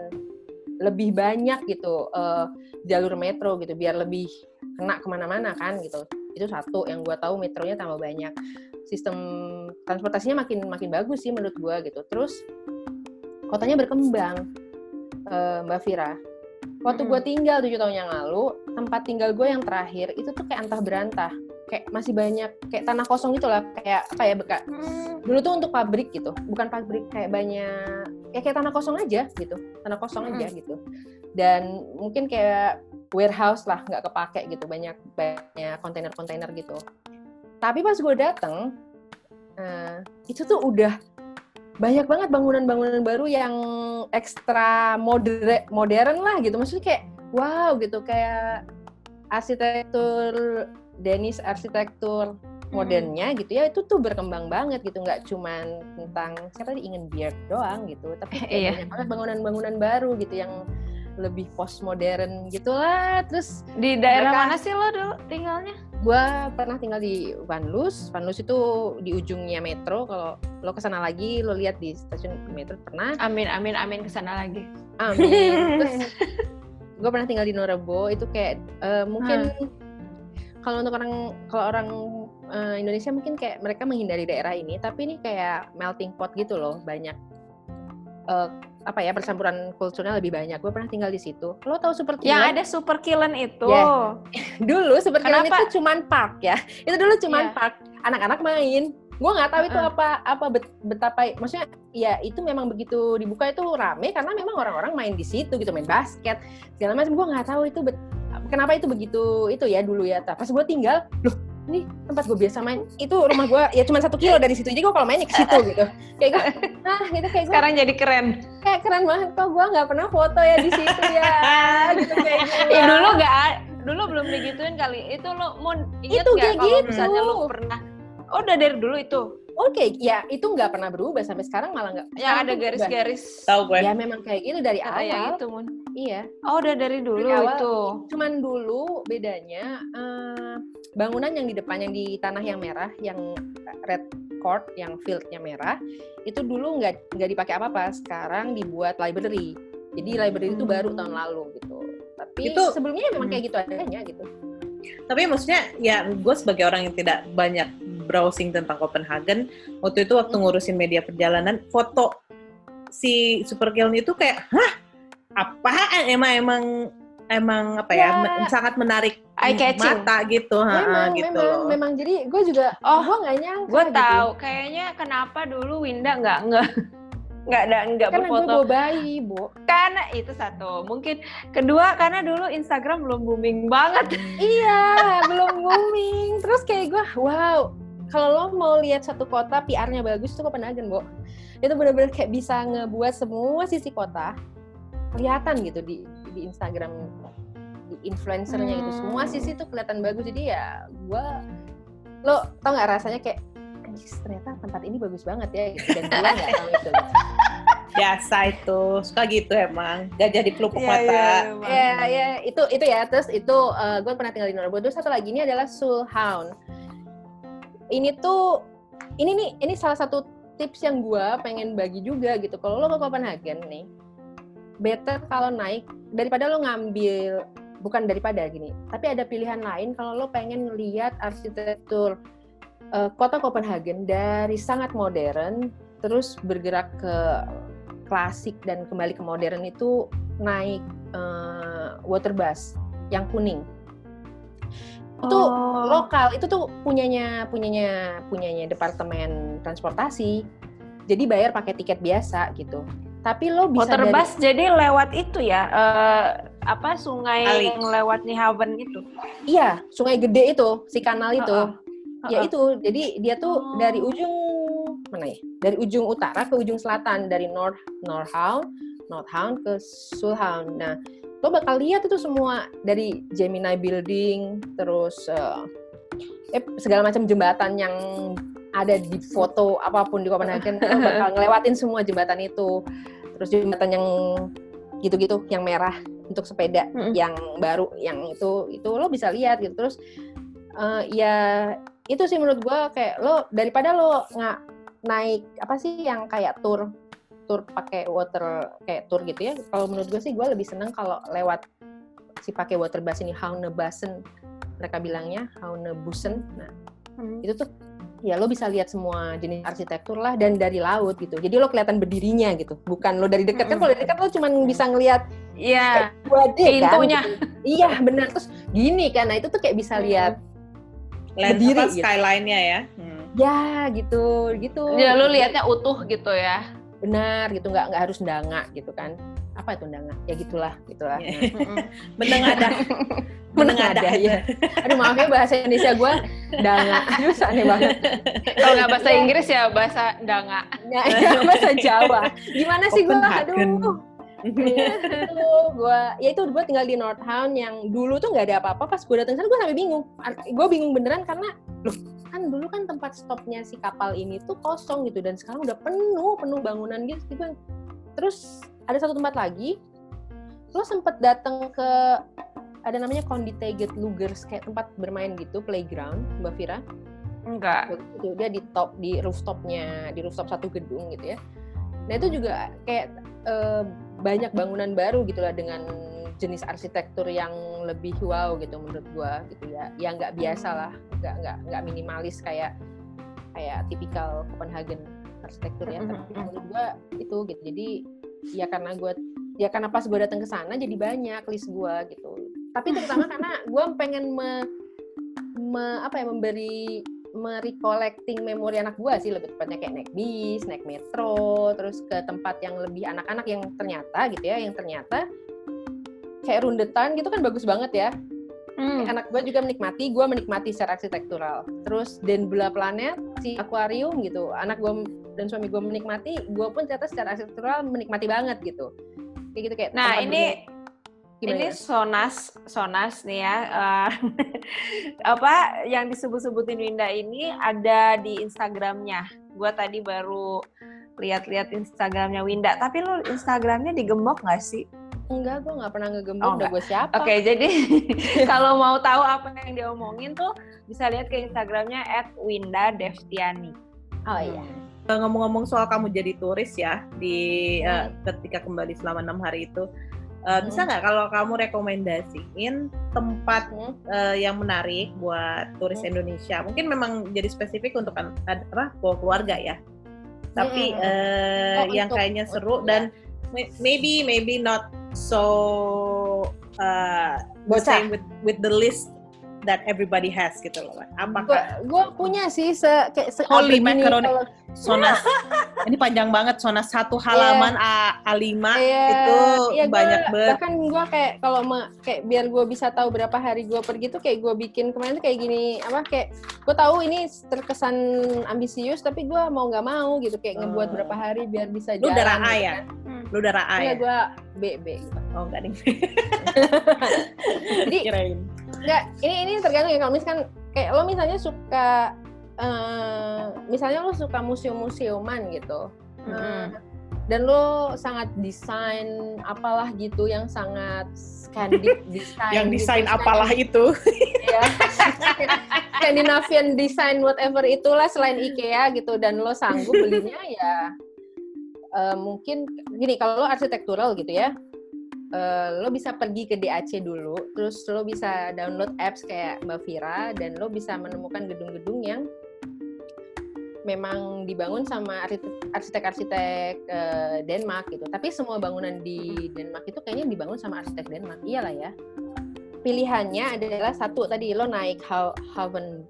lebih banyak gitu eh, jalur metro gitu. Biar lebih kena ke mana-mana kan gitu. Itu satu yang gue tahu metronya tambah banyak sistem transportasinya makin makin bagus sih menurut gue gitu. Terus kotanya berkembang eh, mbak Vira waktu gue tinggal tujuh tahun yang lalu tempat tinggal gue yang terakhir itu tuh kayak antah berantah. Kayak masih banyak kayak tanah kosong gitu lah kayak apa ya bekas dulu tuh untuk pabrik gitu bukan pabrik kayak banyak ya kayak tanah kosong aja gitu tanah kosong aja gitu. Dan mungkin kayak warehouse lah nggak kepake gitu banyak banyak kontainer-kontainer gitu. Tapi pas gue dateng eh, itu tuh udah banyak banget bangunan-bangunan baru yang ekstra modern modern lah gitu. Maksudnya kayak wow gitu. Kayak arsitektur Danish arsitektur modernnya gitu ya itu tuh berkembang banget gitu. Nggak cuman tentang siapa tadi? Ingin beard doang gitu. Tapi kayak Iya. banyak banget bangunan-bangunan baru gitu yang lebih postmodern gitulah. Terus Di daerah Mereka- mana sih lo dulu tinggalnya? gue pernah tinggal di Vanlus Vanlus itu di ujungnya metro. Kalau lo ke sana lagi lo lihat di stasiun metro pernah? Amin amin amin ke sana lagi. amin. Terus gue pernah tinggal di Norebo. Itu kayak eh, mungkin kalau untuk orang kalau orang eh, Indonesia mungkin kayak mereka menghindari daerah ini. Tapi ini kayak melting pot gitu loh banyak eh, apa ya percampuran kulturnya lebih banyak gue pernah tinggal di situ lo tahu super Yang Killen? ada super killen itu. Ya. dulu super Kenapa? itu cuman park ya itu dulu cuman Iya. park anak-anak main gue nggak tahu itu Heeh. apa apa bet- betapa maksudnya ya itu memang begitu dibuka itu rame karena memang orang-orang main di situ gitu main basket segala macam gue nggak tahu itu bet- kenapa itu begitu itu ya dulu ya pas gue tinggal loh ini tempat gue biasa main itu rumah gue ya cuma satu kilo dari situ jadi gue kalau mainnya ke situ gitu kayak gue nah gitu kayak gue Sekarang jadi keren. kayak keren banget kok gue nggak pernah foto ya di situ ya gitu kayak gue. Ya dulu nggak a- dulu belum digituin kali. Itu lo mau inget Itu kayak kalau gitu. misalnya lo pernah Oh, udah dari dulu itu. Oke, ya itu nggak pernah berubah sampai sekarang malah nggak. Sekarang ada garis-garis Tahu gue. Ya memang kayak gitu dari awal. gitu, Mun. Iya. Oh, udah dari dulu Dari awal. itu. Cuman dulu bedanya eh, bangunan yang di depan yang di tanah yang merah, yang red court, yang fieldnya merah, itu dulu nggak nggak dipakai apa-apa. Sekarang dibuat library. Jadi library itu baru tahun lalu gitu. Tapi Itu- sebelumnya memang kayak gitu adanya gitu. Tapi maksudnya ya gue sebagai orang yang tidak banyak browsing tentang Copenhagen, waktu itu waktu ngurusin media perjalanan, foto si Super itu kayak, hah? Apaan? Emang emang emang apa ya? Ya. men- sangat menarik Eye catching. mata gitu, ha, memang, gitu memang, loh. memang. Jadi gue juga, Oh, gue nggak nyangka. Gue gitu. tahu, kayaknya kenapa dulu Winda nggak nggak nggak ada nggak Karena gue berfoto bawa bayi, Bu. karena itu satu mungkin kedua karena dulu Instagram belum booming banget Iya, belum booming. Terus kayak gue, wow, kalau lo mau lihat satu kota PR-nya bagus tuh Copenhagen, Bo. Itu bener-bener kayak bisa ngebuat semua sisi kota kelihatan gitu di di Instagram di influencernya gitu. Semua Hmm. sisi tuh kelihatan bagus. Jadi ya gue lo tau nggak rasanya kayak "Anjis, ternyata tempat ini bagus banget ya gitu. dan gue nggak tahu itu Biasa itu, suka gitu emang. Gak jadi pelupuk Iya, mata. iya, ya ya itu itu ya terus itu gue pernah tinggal di Norwegia terus satu lagi ini adalah Sulhound ini tuh ini nih ini salah satu tips yang gue pengen bagi juga gitu kalau lo ke Copenhagen nih better kalau naik daripada lo ngambil bukan daripada gini. Tapi ada pilihan lain kalau lo pengen lihat arsitektur eh, kota Copenhagen dari sangat modern terus bergerak ke klasik dan kembali ke modern itu naik eh, water bus yang kuning. Itu Oh. lokal itu tuh punyanya punyanya punyanya departemen transportasi. Jadi bayar pakai tiket biasa gitu. Tapi lo bisa Water dari- bus jadi lewat itu ya eh, apa sungai Kali. yang lewat Nyhavn gitu iya sungai gede itu si kanal itu Heeh. ya Heeh. itu jadi dia tuh Oh. dari ujung mana ya dari ujung utara ke ujung selatan dari North Northound Northound ke Sulhound nah lo bakal lihat itu semua dari Gemini Building terus eh, eh, segala macam jembatan yang ada di foto apa pun di Copenhagen lo bakal ngelewatin semua jembatan itu terus jembatan yang gitu-gitu yang merah untuk sepeda Mm-mm. yang baru yang itu itu lo bisa lihat gitu terus eh, ya itu sih menurut gua kayak lo daripada lo nggak naik apa sih yang kayak tour tour pakai water kayak tour gitu ya kalau menurut gue sih gue lebih seneng kalau lewat si pakai water bus ini Havnebassen mereka bilangnya Havnebussen nah Hmm. itu tuh ya lo bisa lihat semua jenis arsitektur lah dan dari laut gitu jadi lo kelihatan berdirinya gitu bukan lo dari dekat kan kalau dari dekat lo cuma bisa ngelihat Iya, 2D kan Pintunya. gitu. iya benar terus gini kan nah itu tuh kayak bisa lihat Land Berdiri apa gitu. skyline-nya ya. Hmm. ya gitu gitu ya lu lihatnya utuh gitu ya. benar gitu nggak nggak harus ndanga gitu kan apa itu ndanga ya gitulah gitulah. Iya. Nah, Menengadah. menengada Menengadah. ya aduh maaf ya bahasa Indonesia gue ndanga aduh aneh banget. Kalau nggak bahasa Inggris ya bahasa danga. Ya, bahasa Jawa. Gimana sih gue aduh. itu gue ya itu gue tinggal di Northound yang dulu tuh nggak ada apa-apa. Pas gue datang sana gue sampai bingung. Gue bingung beneran karena loh kan dulu kan tempat stopnya si kapal ini tuh kosong gitu. Dan sekarang udah penuh penuh bangunan gitu. Gue terus ada satu tempat lagi lo sempet datang ke ada namanya Konditeget Lugers kayak tempat bermain gitu playground Mbak Vira Enggak. gitu dia di top di rooftopnya di rooftop satu gedung gitu ya. Nah itu juga kayak eh, banyak bangunan baru gitu lah dengan jenis arsitektur yang lebih wow gitu menurut gua gitu ya. Ya nggak biasa lah nggak nggak nggak minimalis kayak kayak tipikal Copenhagen arsitektur ya. Tapi menurut gua itu gitu. Jadi ya karena gua ya karena pas gua datang ke sana jadi banyak list gua gitu tapi terutama karena gua pengen me, me- apa ya memberi merecollecting memori anak gua sih lebih tepatnya kayak naik bis, naik metro, terus ke tempat yang lebih anak-anak yang ternyata gitu ya, yang ternyata kayak rundetan gitu kan bagus banget ya. Hmm. Anak gua juga menikmati, gua menikmati secara arsitektural. Terus Den Bula Planet, si akuarium gitu, anak gua dan suami gua menikmati, gua pun ternyata secara arsitektural menikmati banget gitu. Kayak gitu kayak. Nah, ini. Gimana ini? Sonas, Sonas nih ya. eh, apa yang disebut-sebutin Winda ini ada di Instagramnya. Gua tadi baru lihat-lihat Instagramnya Winda. Tapi lu Instagramnya digembok nggak sih? Enggak, gua nggak pernah ngegembok, Oh, udah gue siapa. Oke, jadi kalau mau tahu apa yang dia omongin tuh bisa lihat ke Instagramnya @winda_devtiani. Oh iya. Eh, Ngomong-ngomong soal kamu jadi turis ya di eh, ketika kembali selama enam hari itu, eh, bisa nggak kalau kamu rekomendasiin tempat Hmm. eh, yang menarik buat turis Hmm. Indonesia? Mungkin memang jadi spesifik untuk apa bawa keluarga ya. Tapi Hmm. eh, Oh, yang untuk- kayaknya seru untuk- dan may- maybe maybe not so uh, the Bocah. same with with the list that everybody has gitu loh. Apakah gua punya sih se kayak se Holy macaroni. kalau- Sonas ini panjang banget Sonas satu halaman A, A5 Iya, itu iya, gua- banyak banget. Bahkan gue kayak kalau kayak biar gue bisa tahu berapa hari gue pergi tuh kayak gue bikin kemarin tuh kayak gini apa kayak gue tahu ini terkesan ambisius tapi gue mau nggak mau gitu kayak ngebuat Hmm. berapa hari biar bisa Lu jalan. darah A gitu ya? kan. Lu darah A Iya ya? gue B B gitu. Oh enggak nih. Jadi Kirain. Enggak, ini ini tergantung ya kalau misalkan kayak lo misalnya suka eh misalnya lo suka museum-museuman gitu. Eh, Mm-mm. dan lo sangat desain apalah gitu yang sangat Scandinavian design Yang gitu, desain Scandinavian- apalah itu. ya. Scandinavian design whatever itulah selain IKEA gitu dan lo sanggup belinya ya eh, mungkin gini kalau lo arsitektural gitu ya eh, lo bisa pergi ke DAC dulu terus lo bisa download apps kayak Mbak Vira dan lo bisa menemukan gedung-gedung yang memang dibangun sama arsitek- arsitek-arsitek eh, Denmark gitu. Tapi semua bangunan di Denmark itu kayaknya dibangun sama arsitek Denmark. Iyalah ya. Pilihannya adalah satu tadi lo naik Ha- Haven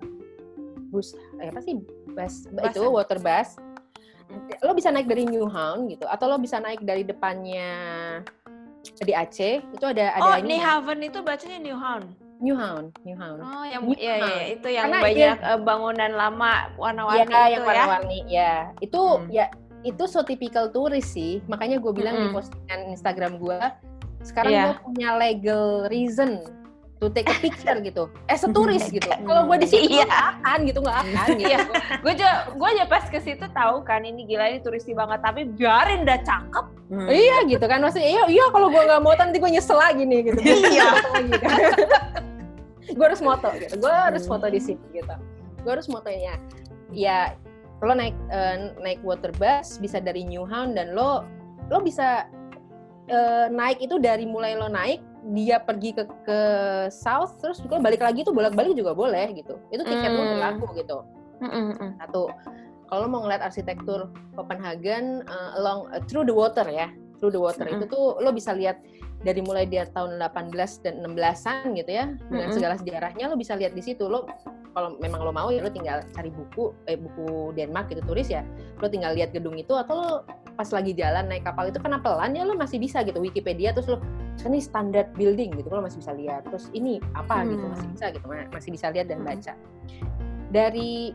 bus eh, apa sih? Bus Bus itu water bus. Lo bisa naik dari Newhound gitu atau lo bisa naik dari depannya di Aceh. Itu ada ada Oh, ini Haven itu bacanya New Haven. Newhound Newhound Oh, yang New iya, iya, iya, itu yang Karena banyak eh, bangunan lama warna-warni Iya itu yang ya. warna-warni ya itu Hmm. ya itu so typical turis sih makanya gue bilang di Mm-mm. postingan Instagram gue sekarang Iya. gue punya legal reason to take a picture gitu eh seturis gitu Hmm. kalau gue di situ Iya. akan gitu nggak akan gitu Iya. Gue aja gue aja pas ke situ tahu kan ini gila ini turisti banget tapi biarin dah cakep. Hmm. iya gitu kan maksudnya iya iya kalau gue nggak mau nanti gue nyesel lagi nih gitu Iya. gue harus moto gitu. Gue harus foto di sini gitu. Gue harus motonya. Ya lo naik eh, naik water bus bisa dari Newhound dan lo lo bisa eh, naik itu dari mulai lo naik dia pergi ke ke south terus lo balik lagi tuh bolak balik juga boleh gitu. Itu tiket lo Hmm. berlaku gitu. Satu kalau mau ngeliat arsitektur Copenhagen uh, along uh, through the water ya through the water. Mm-mm. itu tuh lo bisa lihat dari mulai dia tahun 18 dan 16-an gitu ya dengan Mm-mm. segala sejarahnya lo bisa lihat di situ lo kalau memang lo mau ya lo tinggal cari buku eh buku Denmark gitu turis ya lo tinggal lihat gedung itu atau lo pas lagi jalan naik kapal itu karena pelan ya lo masih bisa gitu Wikipedia terus lo "Terus ini standard building gitu lo masih bisa lihat terus ini apa gitu Hmm. masih bisa gitu ma- masih bisa lihat dan baca dari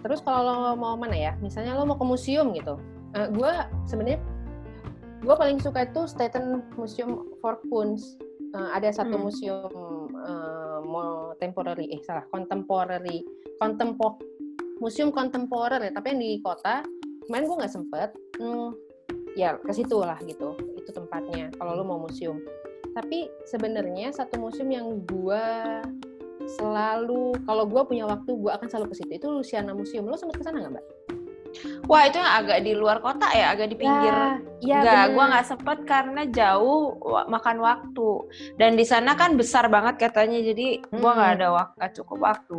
terus kalau lo mau mana ya misalnya lo mau ke museum gitu gue sebenarnya gue paling suka itu Staten Museum for Kunst Eh, ada satu Hmm. museum mau temporary eh salah contemporary kontempo museum kontemporer ya tapi yang di kota kemarin gue nggak sempet hmm, ya ke situ lah gitu itu tempatnya kalau lo mau museum tapi sebenarnya satu museum yang gue selalu kalau gue punya waktu gue akan selalu ke situ itu Luciana Museum lo sempat ke sana nggak mbak? Wah itu yang agak di luar kota ya, agak di pinggir. ya, Enggak, bener. gue nggak sempet karena jauh makan waktu. Dan di sana kan besar banget katanya, jadi gue nggak Hmm. ada waktu, cukup waktu.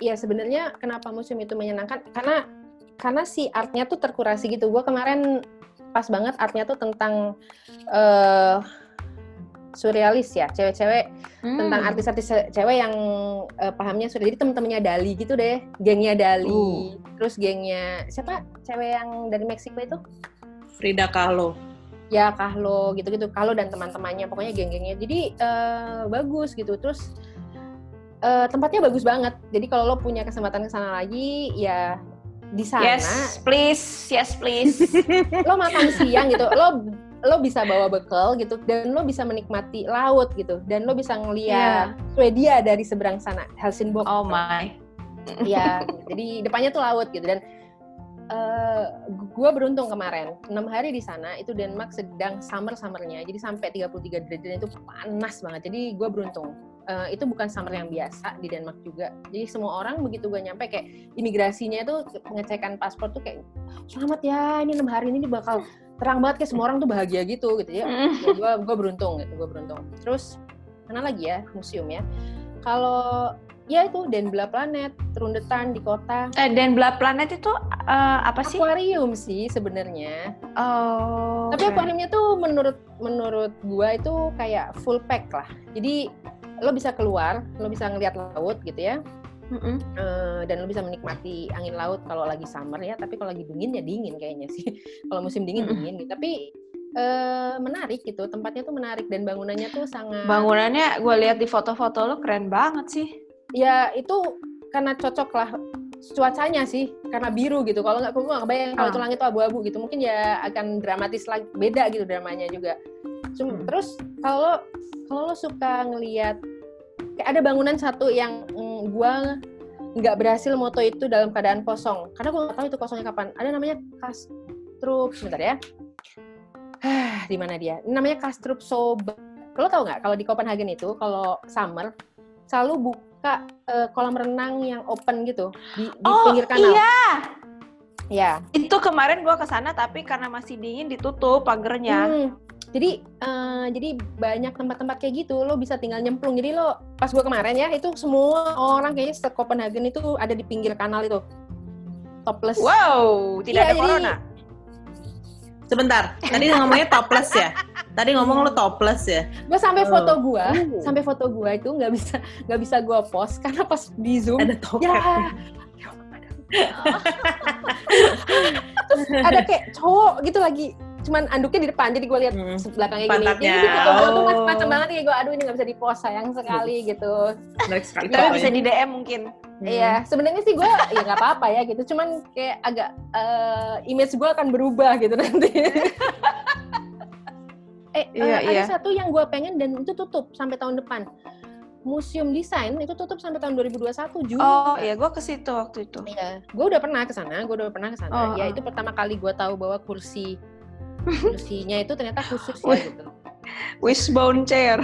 Iya sebenarnya kenapa museum itu menyenangkan karena karena si artnya tuh terkurasi gitu. Gue kemarin pas banget artnya tuh tentang eh surrealis ya, cewek-cewek tentang Hmm. artis-artis ce- cewek yang eh, pahamnya sudah jadi temen-temennya Dali gitu deh, gengnya Dali, Uh. terus gengnya siapa cewek yang dari Meksiko itu? Frida Kahlo. ya Kahlo gitu-gitu Kahlo dan teman-temannya pokoknya geng-gengnya jadi eh, bagus gitu terus eh, tempatnya bagus banget jadi kalau lo punya kesempatan ke sana lagi ya di sana Yes, please, yes please. lo makan siang gitu lo lo bisa bawa bekal gitu dan lo bisa menikmati laut gitu dan lo bisa ngeliat Swedia dari seberang sana Helsingborg. Oh my. ya jadi depannya tuh laut gitu dan eh gue beruntung kemarin enam hari di sana itu Denmark sedang summer summernya jadi sampai 33 derajat itu panas banget jadi gue beruntung. Eh, itu bukan summer yang biasa di Denmark juga jadi semua orang begitu gue nyampe kayak imigrasinya itu pengecekan paspor tuh kayak selamat ya ini enam hari ini bakal terang banget kayak semua orang tuh bahagia gitu gitu ya. Gue gue beruntung gitu gue beruntung. Terus mana lagi ya museum ya? Kalau ya itu Den Bla Planet Trundetan di kota. Eh, dan Blood Planet itu eh, apa sih? akuarium sih sebenarnya. Oh. tapi oke. akuariumnya tuh menurut menurut gua itu kayak full pack lah. Jadi lo bisa keluar, lo bisa ngeliat laut gitu ya, Mm-mm. Eh, dan lo bisa menikmati angin laut kalau lagi summer ya. Tapi kalau lagi dingin ya dingin kayaknya sih. kalau musim dingin dingin gitu. Tapi eh, menarik gitu, tempatnya tuh menarik dan bangunannya tuh sangat. Bangunannya gue lihat di foto-foto lo keren banget sih. Ya itu karena cocok lah cuacanya sih karena biru gitu kalau nggak gue nggak kebayang kalau Ah. itu langit tuh abu-abu gitu mungkin ya akan dramatis lagi beda gitu dramanya juga Cuma, Hmm. terus kalau kalau lo suka ngelihat kayak ada bangunan satu yang mm, gua nggak berhasil moto itu dalam keadaan kosong. Karena gua nggak tahu itu kosongnya kapan. Ada namanya Kastrup sebentar ya. Di mana dia? Namanya Kastrup Soba. Lo tau nggak kalau di Copenhagen itu kalau summer selalu buka eh, kolam renang yang open gitu di, di Oh pinggir kanal. iya, ya itu kemarin gue ke sana tapi karena masih dingin ditutup pagernya. Hmm, Jadi eh, jadi banyak tempat-tempat kayak gitu lo bisa tinggal nyemplung. Jadi lo pas gua kemarin ya itu semua orang kayaknya se Copenhagen itu ada di pinggir kanal itu. Topless. Wow, tidak Iya, ada jadi- corona. Sebentar, tadi ngomongnya topless ya? Tadi ngomong lu topless ya? Gue sampai Oh. foto gua, Oh. sampai foto gua itu nggak bisa nggak bisa gua post karena pas di zoom Ada topeng. ya terus ada kayak cowok gitu lagi cuman anduknya di depan jadi gue lihat Hmm. belakangnya gini Pantatnya. jadi di foto gue tuh Oh. macam banget kayak gue aduh ini nggak bisa di post sayang sekali gitu Menarik sekali. Tapi bisa di DM mungkin. Hmm. Iya, sebenarnya sih gue ya nggak apa-apa ya gitu. Cuman kayak agak eh, image gue akan berubah gitu nanti. eh, Iya, ada iya. satu yang gue pengen dan itu tutup sampai tahun depan. Museum Desain itu tutup sampai tahun 2021 Juni. Oh iya, gue ke situ waktu itu. Iya, gue udah pernah ke sana, gue udah pernah ke sana. Oh, ya oh. itu pertama kali gue tahu bahwa kursi kursinya itu ternyata khusus ya gitu. Wishbone chair.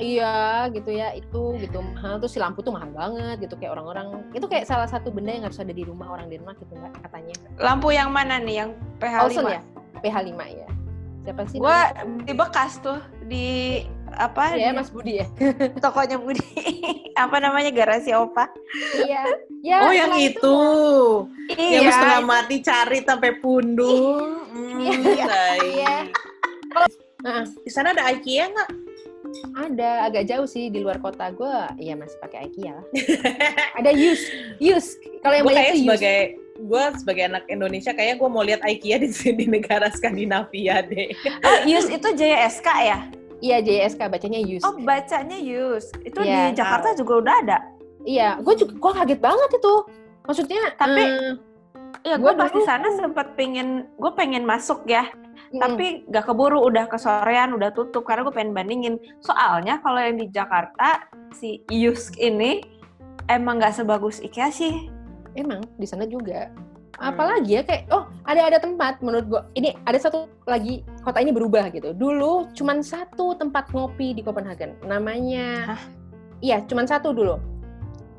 Iya gitu ya itu gitu mahal terus si lampu tuh mahal banget gitu kayak orang-orang itu kayak salah satu benda yang harus ada di rumah orang Denmark gitu nggak katanya. Lampu yang mana nih? Yang PH5? Olsen ya? PH5 ya. Siapa sih? Namanya? di bekas tuh di apa? Iya, di Mas Budi ya. tokonya Budi. apa namanya garasi Opa? iya. Ya, Oh yang itu, yang Iya. setengah mati cari sampai pundung. Hmm, Iya. baik. Iya. Nah, Di sana ada IKEA nggak? ada agak jauh sih di luar kota gue. Iya masih pakai IKEA lah. ada use, use. Kalau yang banyak use. sebagai gue sebagai anak Indonesia kayaknya gue mau lihat IKEA di di negara Skandinavia deh. Oh, Yus itu JSK ya? Iya JSK bacanya use. Oh, bacanya Yus. Itu Iya. di Jakarta juga udah ada. Iya, gue juga gue kaget banget itu. Maksudnya, Tapi, Iya, Gua gue pas di sana sempat pengen, gue pengen masuk ya, mm, tapi gak keburu, udah kesorean, udah tutup karena gue pengen bandingin. Soalnya kalau yang di Jakarta si Yusk ini emang nggak sebagus IKEA sih. emang di sana juga. Apalagi ya kayak oh ada ada tempat menurut gue ini ada satu lagi kota ini berubah gitu. Dulu cuman satu tempat ngopi di Copenhagen. Namanya Hah? Iya, cuman satu dulu.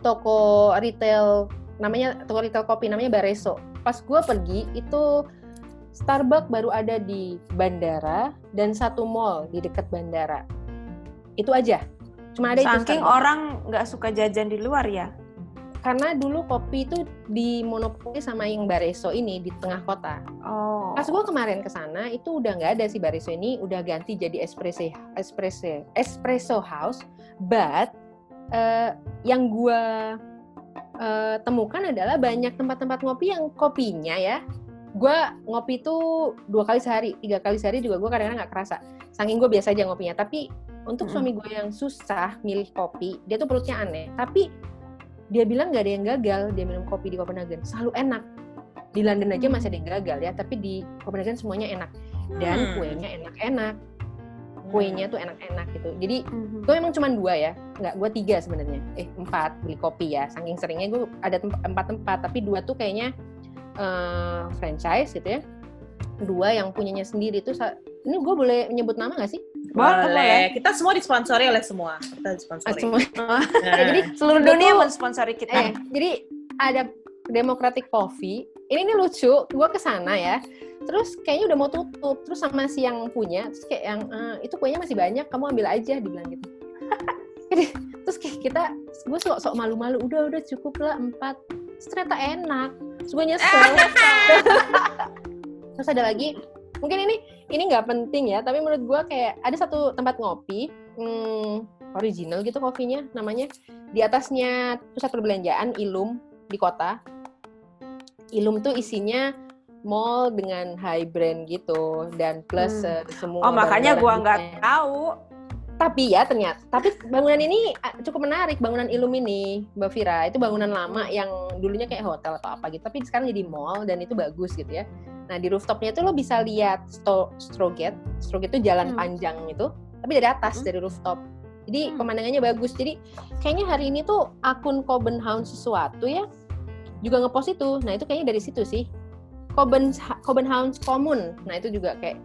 Toko retail namanya toko retail kopi namanya Bareso. Pas gue pergi itu Starbucks baru ada di bandara dan satu mall di dekat bandara. Itu aja. Cuma ada itu Saking Starbucks. orang nggak suka jajan di luar ya. Karena dulu kopi itu dimonopoli sama yang Bareso ini di tengah kota. Oh. Pas gue kemarin ke sana itu udah nggak ada si Bareso ini, udah ganti jadi espresso espresso espresso house. But eh, yang gue eh, temukan adalah banyak tempat-tempat ngopi yang kopinya ya. Gue ngopi itu dua kali sehari, tiga kali sehari juga gue kadang-kadang nggak kerasa. Saking gue biasa aja ngopinya. Tapi untuk Mm-mm. suami gue yang susah milih kopi, dia tuh perutnya aneh. Tapi dia bilang nggak ada yang gagal dia minum kopi di Copenhagen. Selalu enak. Di London aja masih ada yang gagal ya tapi di Copenhagen semuanya enak. Dan Hmm. kuenya enak-enak. Kuenya tuh enak-enak gitu. Jadi Mhm. gue memang cuma dua ya. Nggak gue tiga sebenarnya. Eh empat beli kopi ya. Saking seringnya gue ada temp- empat tempat tapi dua tuh kayaknya eh, franchise gitu ya. Dua yang punyanya sendiri tuh sa- ini gue boleh menyebut nama nggak sih Boleh, boleh. Kita semua disponsori oleh semua. Kita Ah, disponsori. semua. Nah, Ya, jadi Seluruh dunia mensponsori kita. Eh, jadi ada Democratic Coffee. Ini nih lucu, gue ke sana ya. Terus kayaknya udah mau tutup. Terus sama si yang punya, terus kayak yang "Eh, itu kuenya masih banyak, kamu ambil aja, dibilang gitu. Jadi, terus kayak kita, gue sok sok malu-malu, udah udah cukup lah empat. Terus ternyata enak. Terus gue nyesel. terus ada lagi, mungkin ini ini nggak penting ya, tapi menurut gue kayak ada satu tempat ngopi. Hmm, original gitu kopinya namanya. Di atasnya pusat perbelanjaan Ilum di kota. Ilum tuh isinya mall dengan high brand gitu dan plus Hmm. eh, semua Oh makanya gua nggak tahu. Tapi ya ternyata, tapi bangunan ini cukup menarik, bangunan Ilum ini, Mbak Vira. Itu bangunan lama yang dulunya kayak hotel atau apa gitu, tapi sekarang jadi mall dan itu bagus gitu ya. Nah di rooftopnya itu lo bisa lihat sto, Stroget, Stroget itu jalan Hmm. panjang itu, tapi dari atas Hmm. dari rooftop. Jadi Hmm. pemandangannya bagus. Jadi kayaknya hari ini tuh akun Copenhagen sesuatu ya juga ngepost itu. Nah itu kayaknya dari situ sih. Coben Copenhagen Common. Nah itu juga kayak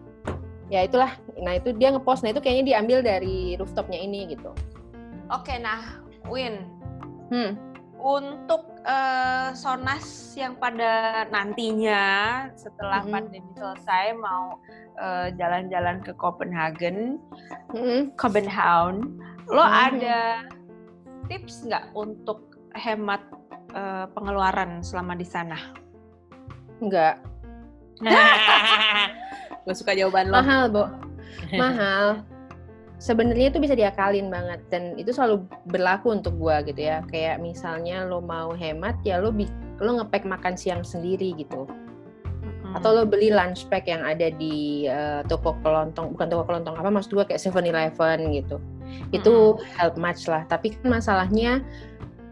ya itulah. Nah itu dia ngepost. Nah itu kayaknya diambil dari rooftopnya ini gitu. Oke, nah Win, Hmm. untuk eh, Sonas yang pada nantinya setelah Mm-mm. pandemi selesai mau eh, jalan-jalan ke Copenhagen, Mm-mm. Copenhagen, lo Mhm. ada tips nggak untuk hemat eh, pengeluaran selama di sana? Enggak. Gue suka jawaban lo. Mahal, Bo. Mahal. Sebenarnya itu bisa diakalin banget dan itu selalu berlaku untuk gua gitu ya. Kayak misalnya lo mau hemat ya lo lo ngepack makan siang sendiri gitu. atau lo beli lunch pack yang ada di eh, toko kelontong bukan toko kelontong apa maksud gue kayak Seven Eleven gitu itu help much lah tapi kan masalahnya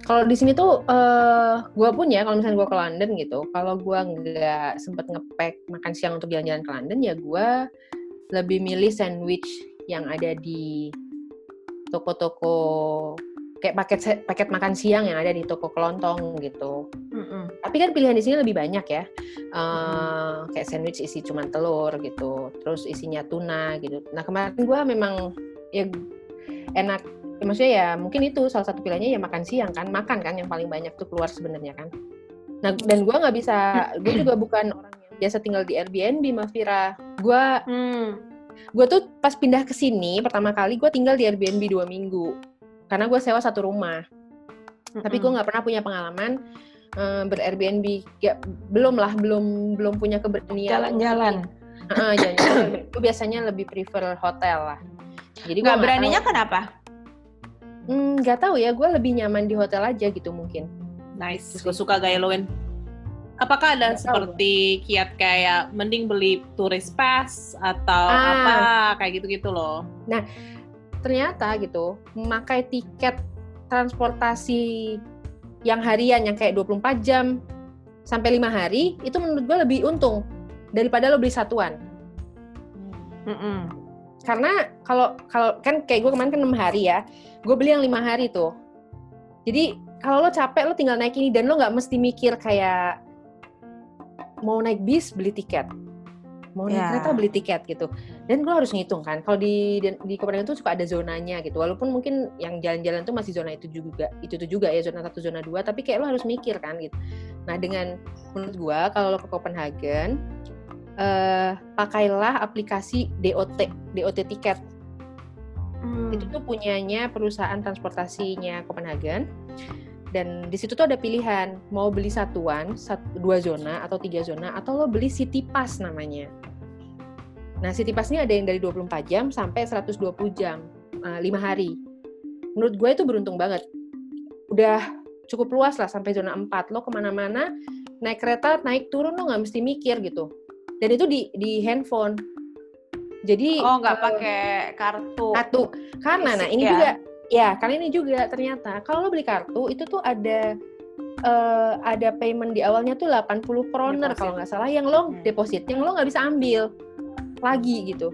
kalau di sini tuh eh gue pun ya kalau misalnya gue ke London gitu kalau gue nggak sempet ngepack makan siang untuk jalan-jalan ke London ya gue lebih milih sandwich yang ada di toko-toko kayak paket paket makan siang yang ada di toko kelontong gitu. Mm-mm. tapi kan pilihan di sini lebih banyak ya. Eh, kayak sandwich isi cuma telur gitu terus isinya tuna gitu. Nah kemarin gua memang ya enak ya, maksudnya ya mungkin itu salah satu pilihannya ya makan siang kan makan kan yang paling banyak tuh keluar sebenarnya kan. Nah dan gua nggak bisa gue juga bukan orang yang biasa tinggal di Airbnb Mbak Vira gua Hmm. gue tuh pas pindah ke sini pertama kali gue tinggal di Airbnb dua minggu karena gue sewa satu rumah. Tapi gue nggak pernah punya pengalaman eh, ber Airbnb ya, belum lah belum belum punya keberanian jalan-jalan. Heeh, jalan-jalan. Gue biasanya lebih prefer hotel lah. Jadi gue Nggak beraninya kenapa? Nggak tahu ya gue lebih nyaman di hotel aja gitu mungkin Nice. Gue suka gaya lo, Win. Apakah ada tahu. seperti kiat kayak mending beli tourist pass atau Ah. apa kayak gitu-gitu loh? ternyata gitu memakai tiket transportasi yang harian yang kayak 24 jam sampai lima hari itu menurut gue lebih untung daripada lo beli satuan Mm-mm. Karena kalau kalau kan kayak gue kemarin kan enam hari ya gue beli yang lima hari tuh. Jadi kalau lo capek lo tinggal naik ini dan lo nggak mesti mikir kayak mau naik bis beli tiket. Mau naik Ya. kereta beli tiket gitu. Dan gue harus ngitung kan kalau di di, di Copenhagen tuh suka ada zonanya gitu. Walaupun mungkin yang jalan-jalan tuh masih zona itu juga itu tuh juga ya zona satu zona dua tapi kayak lo harus mikir kan gitu. Nah dengan menurut gue kalau lo ke Copenhagen eh, pakailah aplikasi DOT DOT tiket. Hmm. itu tuh punyanya perusahaan transportasinya Copenhagen. Dan di situ tuh ada pilihan mau beli satuan satu, dua zona atau tiga zona atau lo beli city pass namanya. Nah city pass ini ada yang dari 24 jam sampai 120 jam eh, lima hari. Menurut gue itu beruntung banget. Udah cukup luas lah sampai zona 4 lo ke mana-mana naik kereta naik turun lo nggak mesti mikir gitu dan itu di di handphone jadi Oh nggak eh, pakai kartu. kartu karena nah Fisik ini ya? juga ya karena ini juga ternyata kalau lo beli kartu itu tuh ada eh, ada payment di awalnya tuh 80 kroner kalau nggak salah yang lo Hmm. deposit yang lo nggak bisa ambil lagi gitu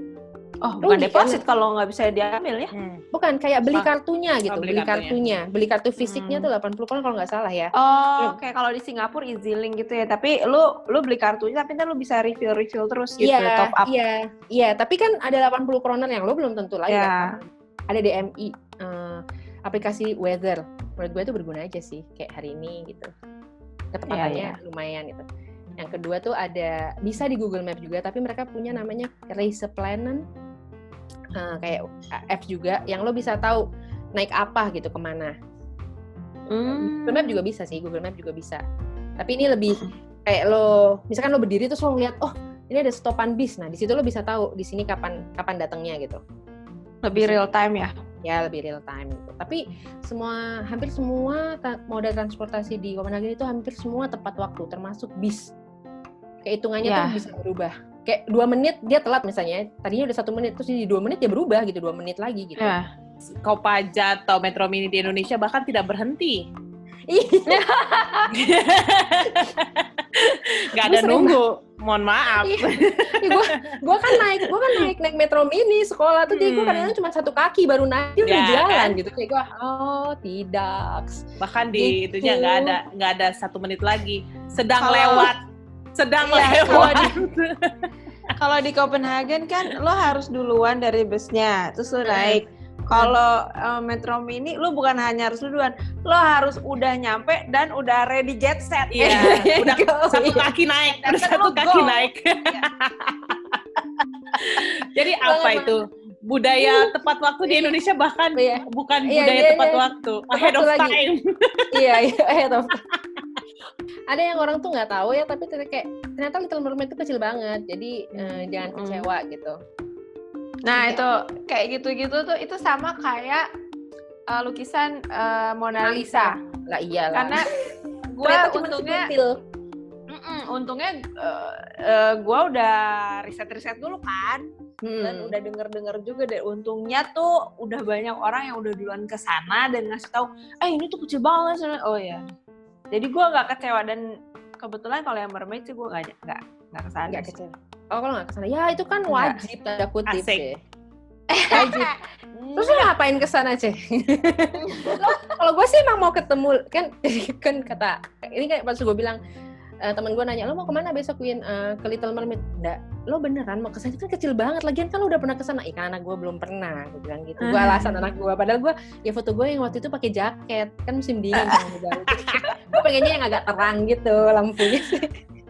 Oh bukan rugi kan? deposit kalau nggak bisa diambil ya? bukan kayak beli kartunya gitu Oh, beli beli, kartunya beli kartu fisiknya Hmm. tuh 80 kroner kalau nggak salah ya Oh, oke kalau di Singapura EasyLink gitu ya. Tapi lu lu beli kartunya tapi ntar lu bisa refill refill terus gitu Iya, top up. iya, iya. Tapi kan ada 80 kroner yang lo belum tentu lagi. Ya. kan. Ada DMI, eh, aplikasi weather. Menurut gue itu berguna aja sih, kayak hari ini gitu. Ketepatannya Iya, lumayan gitu. Yang kedua tuh ada bisa di Google Map juga, tapi mereka punya namanya Race Planet, eh, kayak app juga, yang lo bisa tahu naik apa gitu ke mana. Hmm. Google Map juga bisa sih, Google Map juga bisa. Tapi ini lebih kayak lo, misalkan lo berdiri terus lo ngeliat, oh ini ada stopan bis. Nah di situ lo bisa tahu di sini kapan kapan datangnya gitu. Lebih real time ya. ya lebih real time gitu. Tapi semua hampir semua moda transportasi di Copenhagen itu hampir semua tepat waktu, termasuk bis. Kehitungannya Ya. tuh bisa berubah. Kayak dua menit dia telat misalnya, tadinya udah satu menit terus di dua menit dia berubah gitu dua menit lagi gitu. Ya. Kopaja atau Metro Mini di Indonesia bahkan tidak berhenti. Iya. Nggak ada nunggu. Mohon maaf. Iya. gue gua kan naik gue kan naik naik metro mini sekolah tuh dia gue Hmm. kadang-kadang cuma satu kaki baru naik dia udah Ya, jalan kan? gitu kayak gue oh tidak Bahkan di Gitu. itunya nggak ada nggak ada satu menit lagi. Sedang Kalau- lewat. Sedang Iya, kalau lewat. Kalau di Copenhagen kan lo harus duluan dari busnya, terus lo Hmm. naik. Kalau eh, Metro Mini, lo bukan hanya harus duluan, lo harus udah nyampe dan udah ready jet set. Iya, udah Go, satu iya. kaki naik, udah kan satu kaki go. naik. Jadi apa itu? Budaya tepat waktu di Indonesia bahkan Iya. bukan Iya, budaya iya, tepat iya. waktu, ahead of lagi. time. iya iya ahead of time. Ada yang orang tuh nggak tahu ya tapi ternyata kayak ternyata Little Mermaid itu kecil banget jadi eh, jangan Hmm. kecewa gitu Nah Iya. itu kayak gitu-gitu tuh itu sama kayak eh, lukisan eh, Mona Lisa. lah iyalah Karena gue untungnya sebutil. Mm-mm, untungnya eh, eh, gua udah riset-riset dulu kan Hmm. dan udah denger-denger juga deh untungnya tuh udah banyak orang yang udah duluan ke sana dan ngasih tahu eh ini tuh kecil banget Sana." oh ya jadi gua nggak kecewa dan kebetulan kalau yang mermaid sih gua nggak nggak nggak ke sana nggak kecil oh kalau nggak ke sana. Ya itu kan wajib tanda kutip Asik. sih. Wajib. Terus lo ngapain ke sana, Ceh? Kalau gue sih emang mau ketemu kan kan kata ini kayak pas gue bilang eh, temen gue nanya lo mau ke mana besok Win? Eh, ke Little Mermaid. Enggak lo beneran mau ke sana? Kan kecil banget. Lagian kan lo udah pernah ke sana. Ikan anak gue belum pernah gue bilang gitu. Gue alasan anak gue padahal gue ya foto gue yang waktu itu pakai jaket. Kan musim dingin kan gue pengennya yang agak terang gitu lampunya.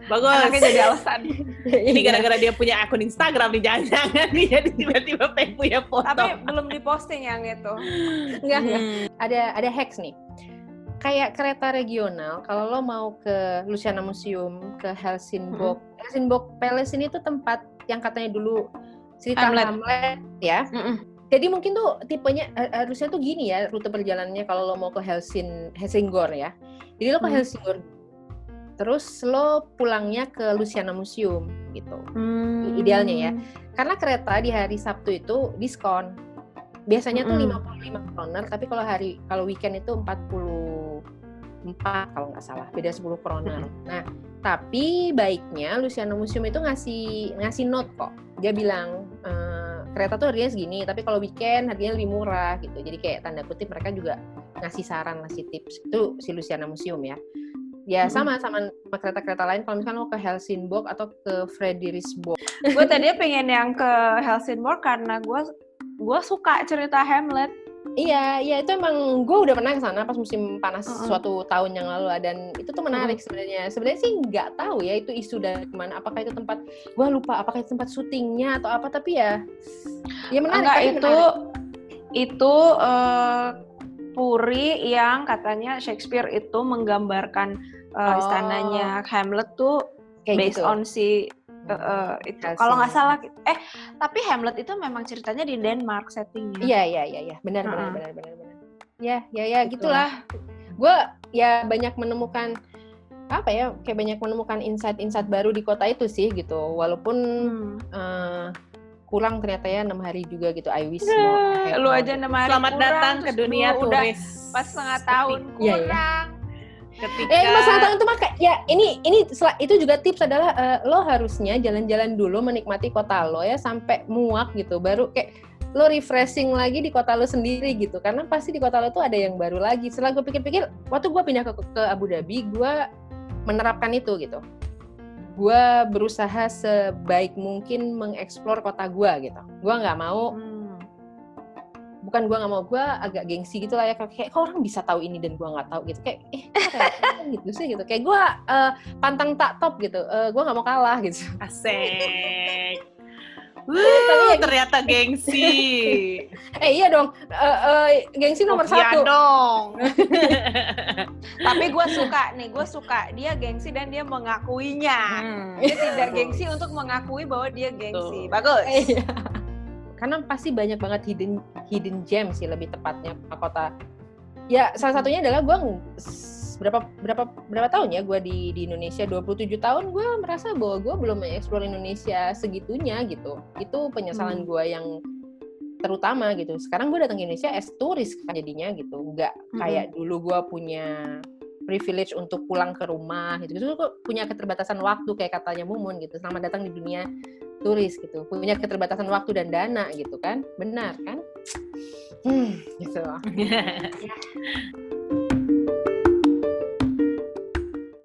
Bagus. anaknya jadi alasan. Ini Iya. gara-gara dia punya akun Instagram nih jangan-jangan nih jadi tiba-tiba pengen punya foto. tapi belum diposting yang itu. Enggak enggak Hmm. ada ada hacks nih kayak kereta regional kalau lo mau ke Luciana Museum ke Helsingborg Helsingborg Palace ini tuh tempat yang katanya dulu cerita Hamlet. Hamlet, ya jadi mungkin tuh tipenya harusnya tuh gini ya rute perjalanannya kalau lo mau ke Helsin Helsingborg ya jadi lo ke Hmm. Helsingborg terus lo pulangnya ke Luciana Museum gitu Idealnya ya. karena kereta di hari Sabtu itu diskon. Biasanya tuh Mm-mm. 55 kroner, tapi kalau hari kalau weekend itu 44 kalau nggak salah, beda 10 kroner. Nah, tapi baiknya Luciano Museum itu ngasih ngasih note kok. Dia bilang eh, kereta tuh harganya segini, tapi kalau weekend harganya lebih murah gitu. Jadi kayak tanda kutip mereka juga ngasih saran, ngasih tips. Itu si Luciana Museum ya. Ya sama sama kereta-kereta lain kalau misalkan lo ke Helsingborg atau ke Frederiksborg gue tadinya pengen yang ke Helsingborg karena gue gue suka cerita Hamlet Iya, iya itu emang gue udah pernah ke sana pas musim panas Mm-mm. suatu tahun yang lalu dan itu tuh menarik sebenarnya. Sebenarnya sih nggak tahu ya itu isu dari mana. Apakah itu tempat gue lupa apakah itu tempat syutingnya atau apa tapi ya ya menarik. enggak tapi itu menarik. itu eh, Puri yang katanya Shakespeare itu menggambarkan eh, Oh. istananya Hamlet tuh kayak based gitu. on si eh, eh, itu kalau nggak salah eh tapi Hamlet itu memang ceritanya di Denmark settingnya Iya iya iya iya benar benar Mm-mm. benar benar benar. Ya ya ya Gitu. gitulah. Gue ya banyak menemukan apa ya kayak banyak menemukan insight-insight baru di kota itu sih gitu. Walaupun Hmm. eh, kurang ternyata ya enam hari juga gitu. I wish Ya, more ahead lu more aja enam hari Selamat kurang, datang ke dunia udah turis. pas setengah tahun Iya, iya. kurang Ketika Eh masalah tahun itu maka ya ini ini itu juga tips adalah eh, lo harusnya jalan-jalan dulu menikmati kota lo ya sampai muak gitu baru kayak lo refreshing lagi di kota lo sendiri gitu karena pasti di kota lo tuh ada yang baru lagi. Setelah gue pikir-pikir waktu gue pindah ke, ke Abu Dhabi gue menerapkan itu gitu. Gue berusaha sebaik mungkin mengeksplor kota gue gitu. Gue nggak mau Hmm. Bukan gue nggak mau gue agak gengsi gitu lah ya kayak kayak, kok orang bisa tahu ini dan gue nggak tahu gitu kayak eh kayak gitu sih gitu kayak gue eh, pantang tak top gitu eh, gue nggak mau kalah gitu asik. Tapi Wuh, ya- ternyata gengsi. eh iya dong eh, eh, gengsi nomor Oh, iya satu dong. tapi gue suka nih gue suka dia gengsi dan dia mengakuinya Hmm. dia tidak gengsi untuk mengakui bahwa dia gengsi Betul. bagus Eh, iya. Karena pasti banyak banget hidden hidden gem sih lebih tepatnya kota. Ya salah satunya adalah gue berapa berapa berapa tahun ya gue di di Indonesia? 27 tahun gue merasa bahwa gue belum mengeksplor Indonesia segitunya gitu. Itu penyesalan hmm. gue yang terutama gitu. Sekarang gue datang ke Indonesia as turis kan jadinya gitu. Nggak kayak hmm. dulu gue punya privilege untuk pulang ke rumah gitu. Itu punya keterbatasan waktu kayak katanya Mumun gitu. Selamat datang di dunia turis gitu punya keterbatasan waktu dan dana gitu kan benar kan? Hmm gitu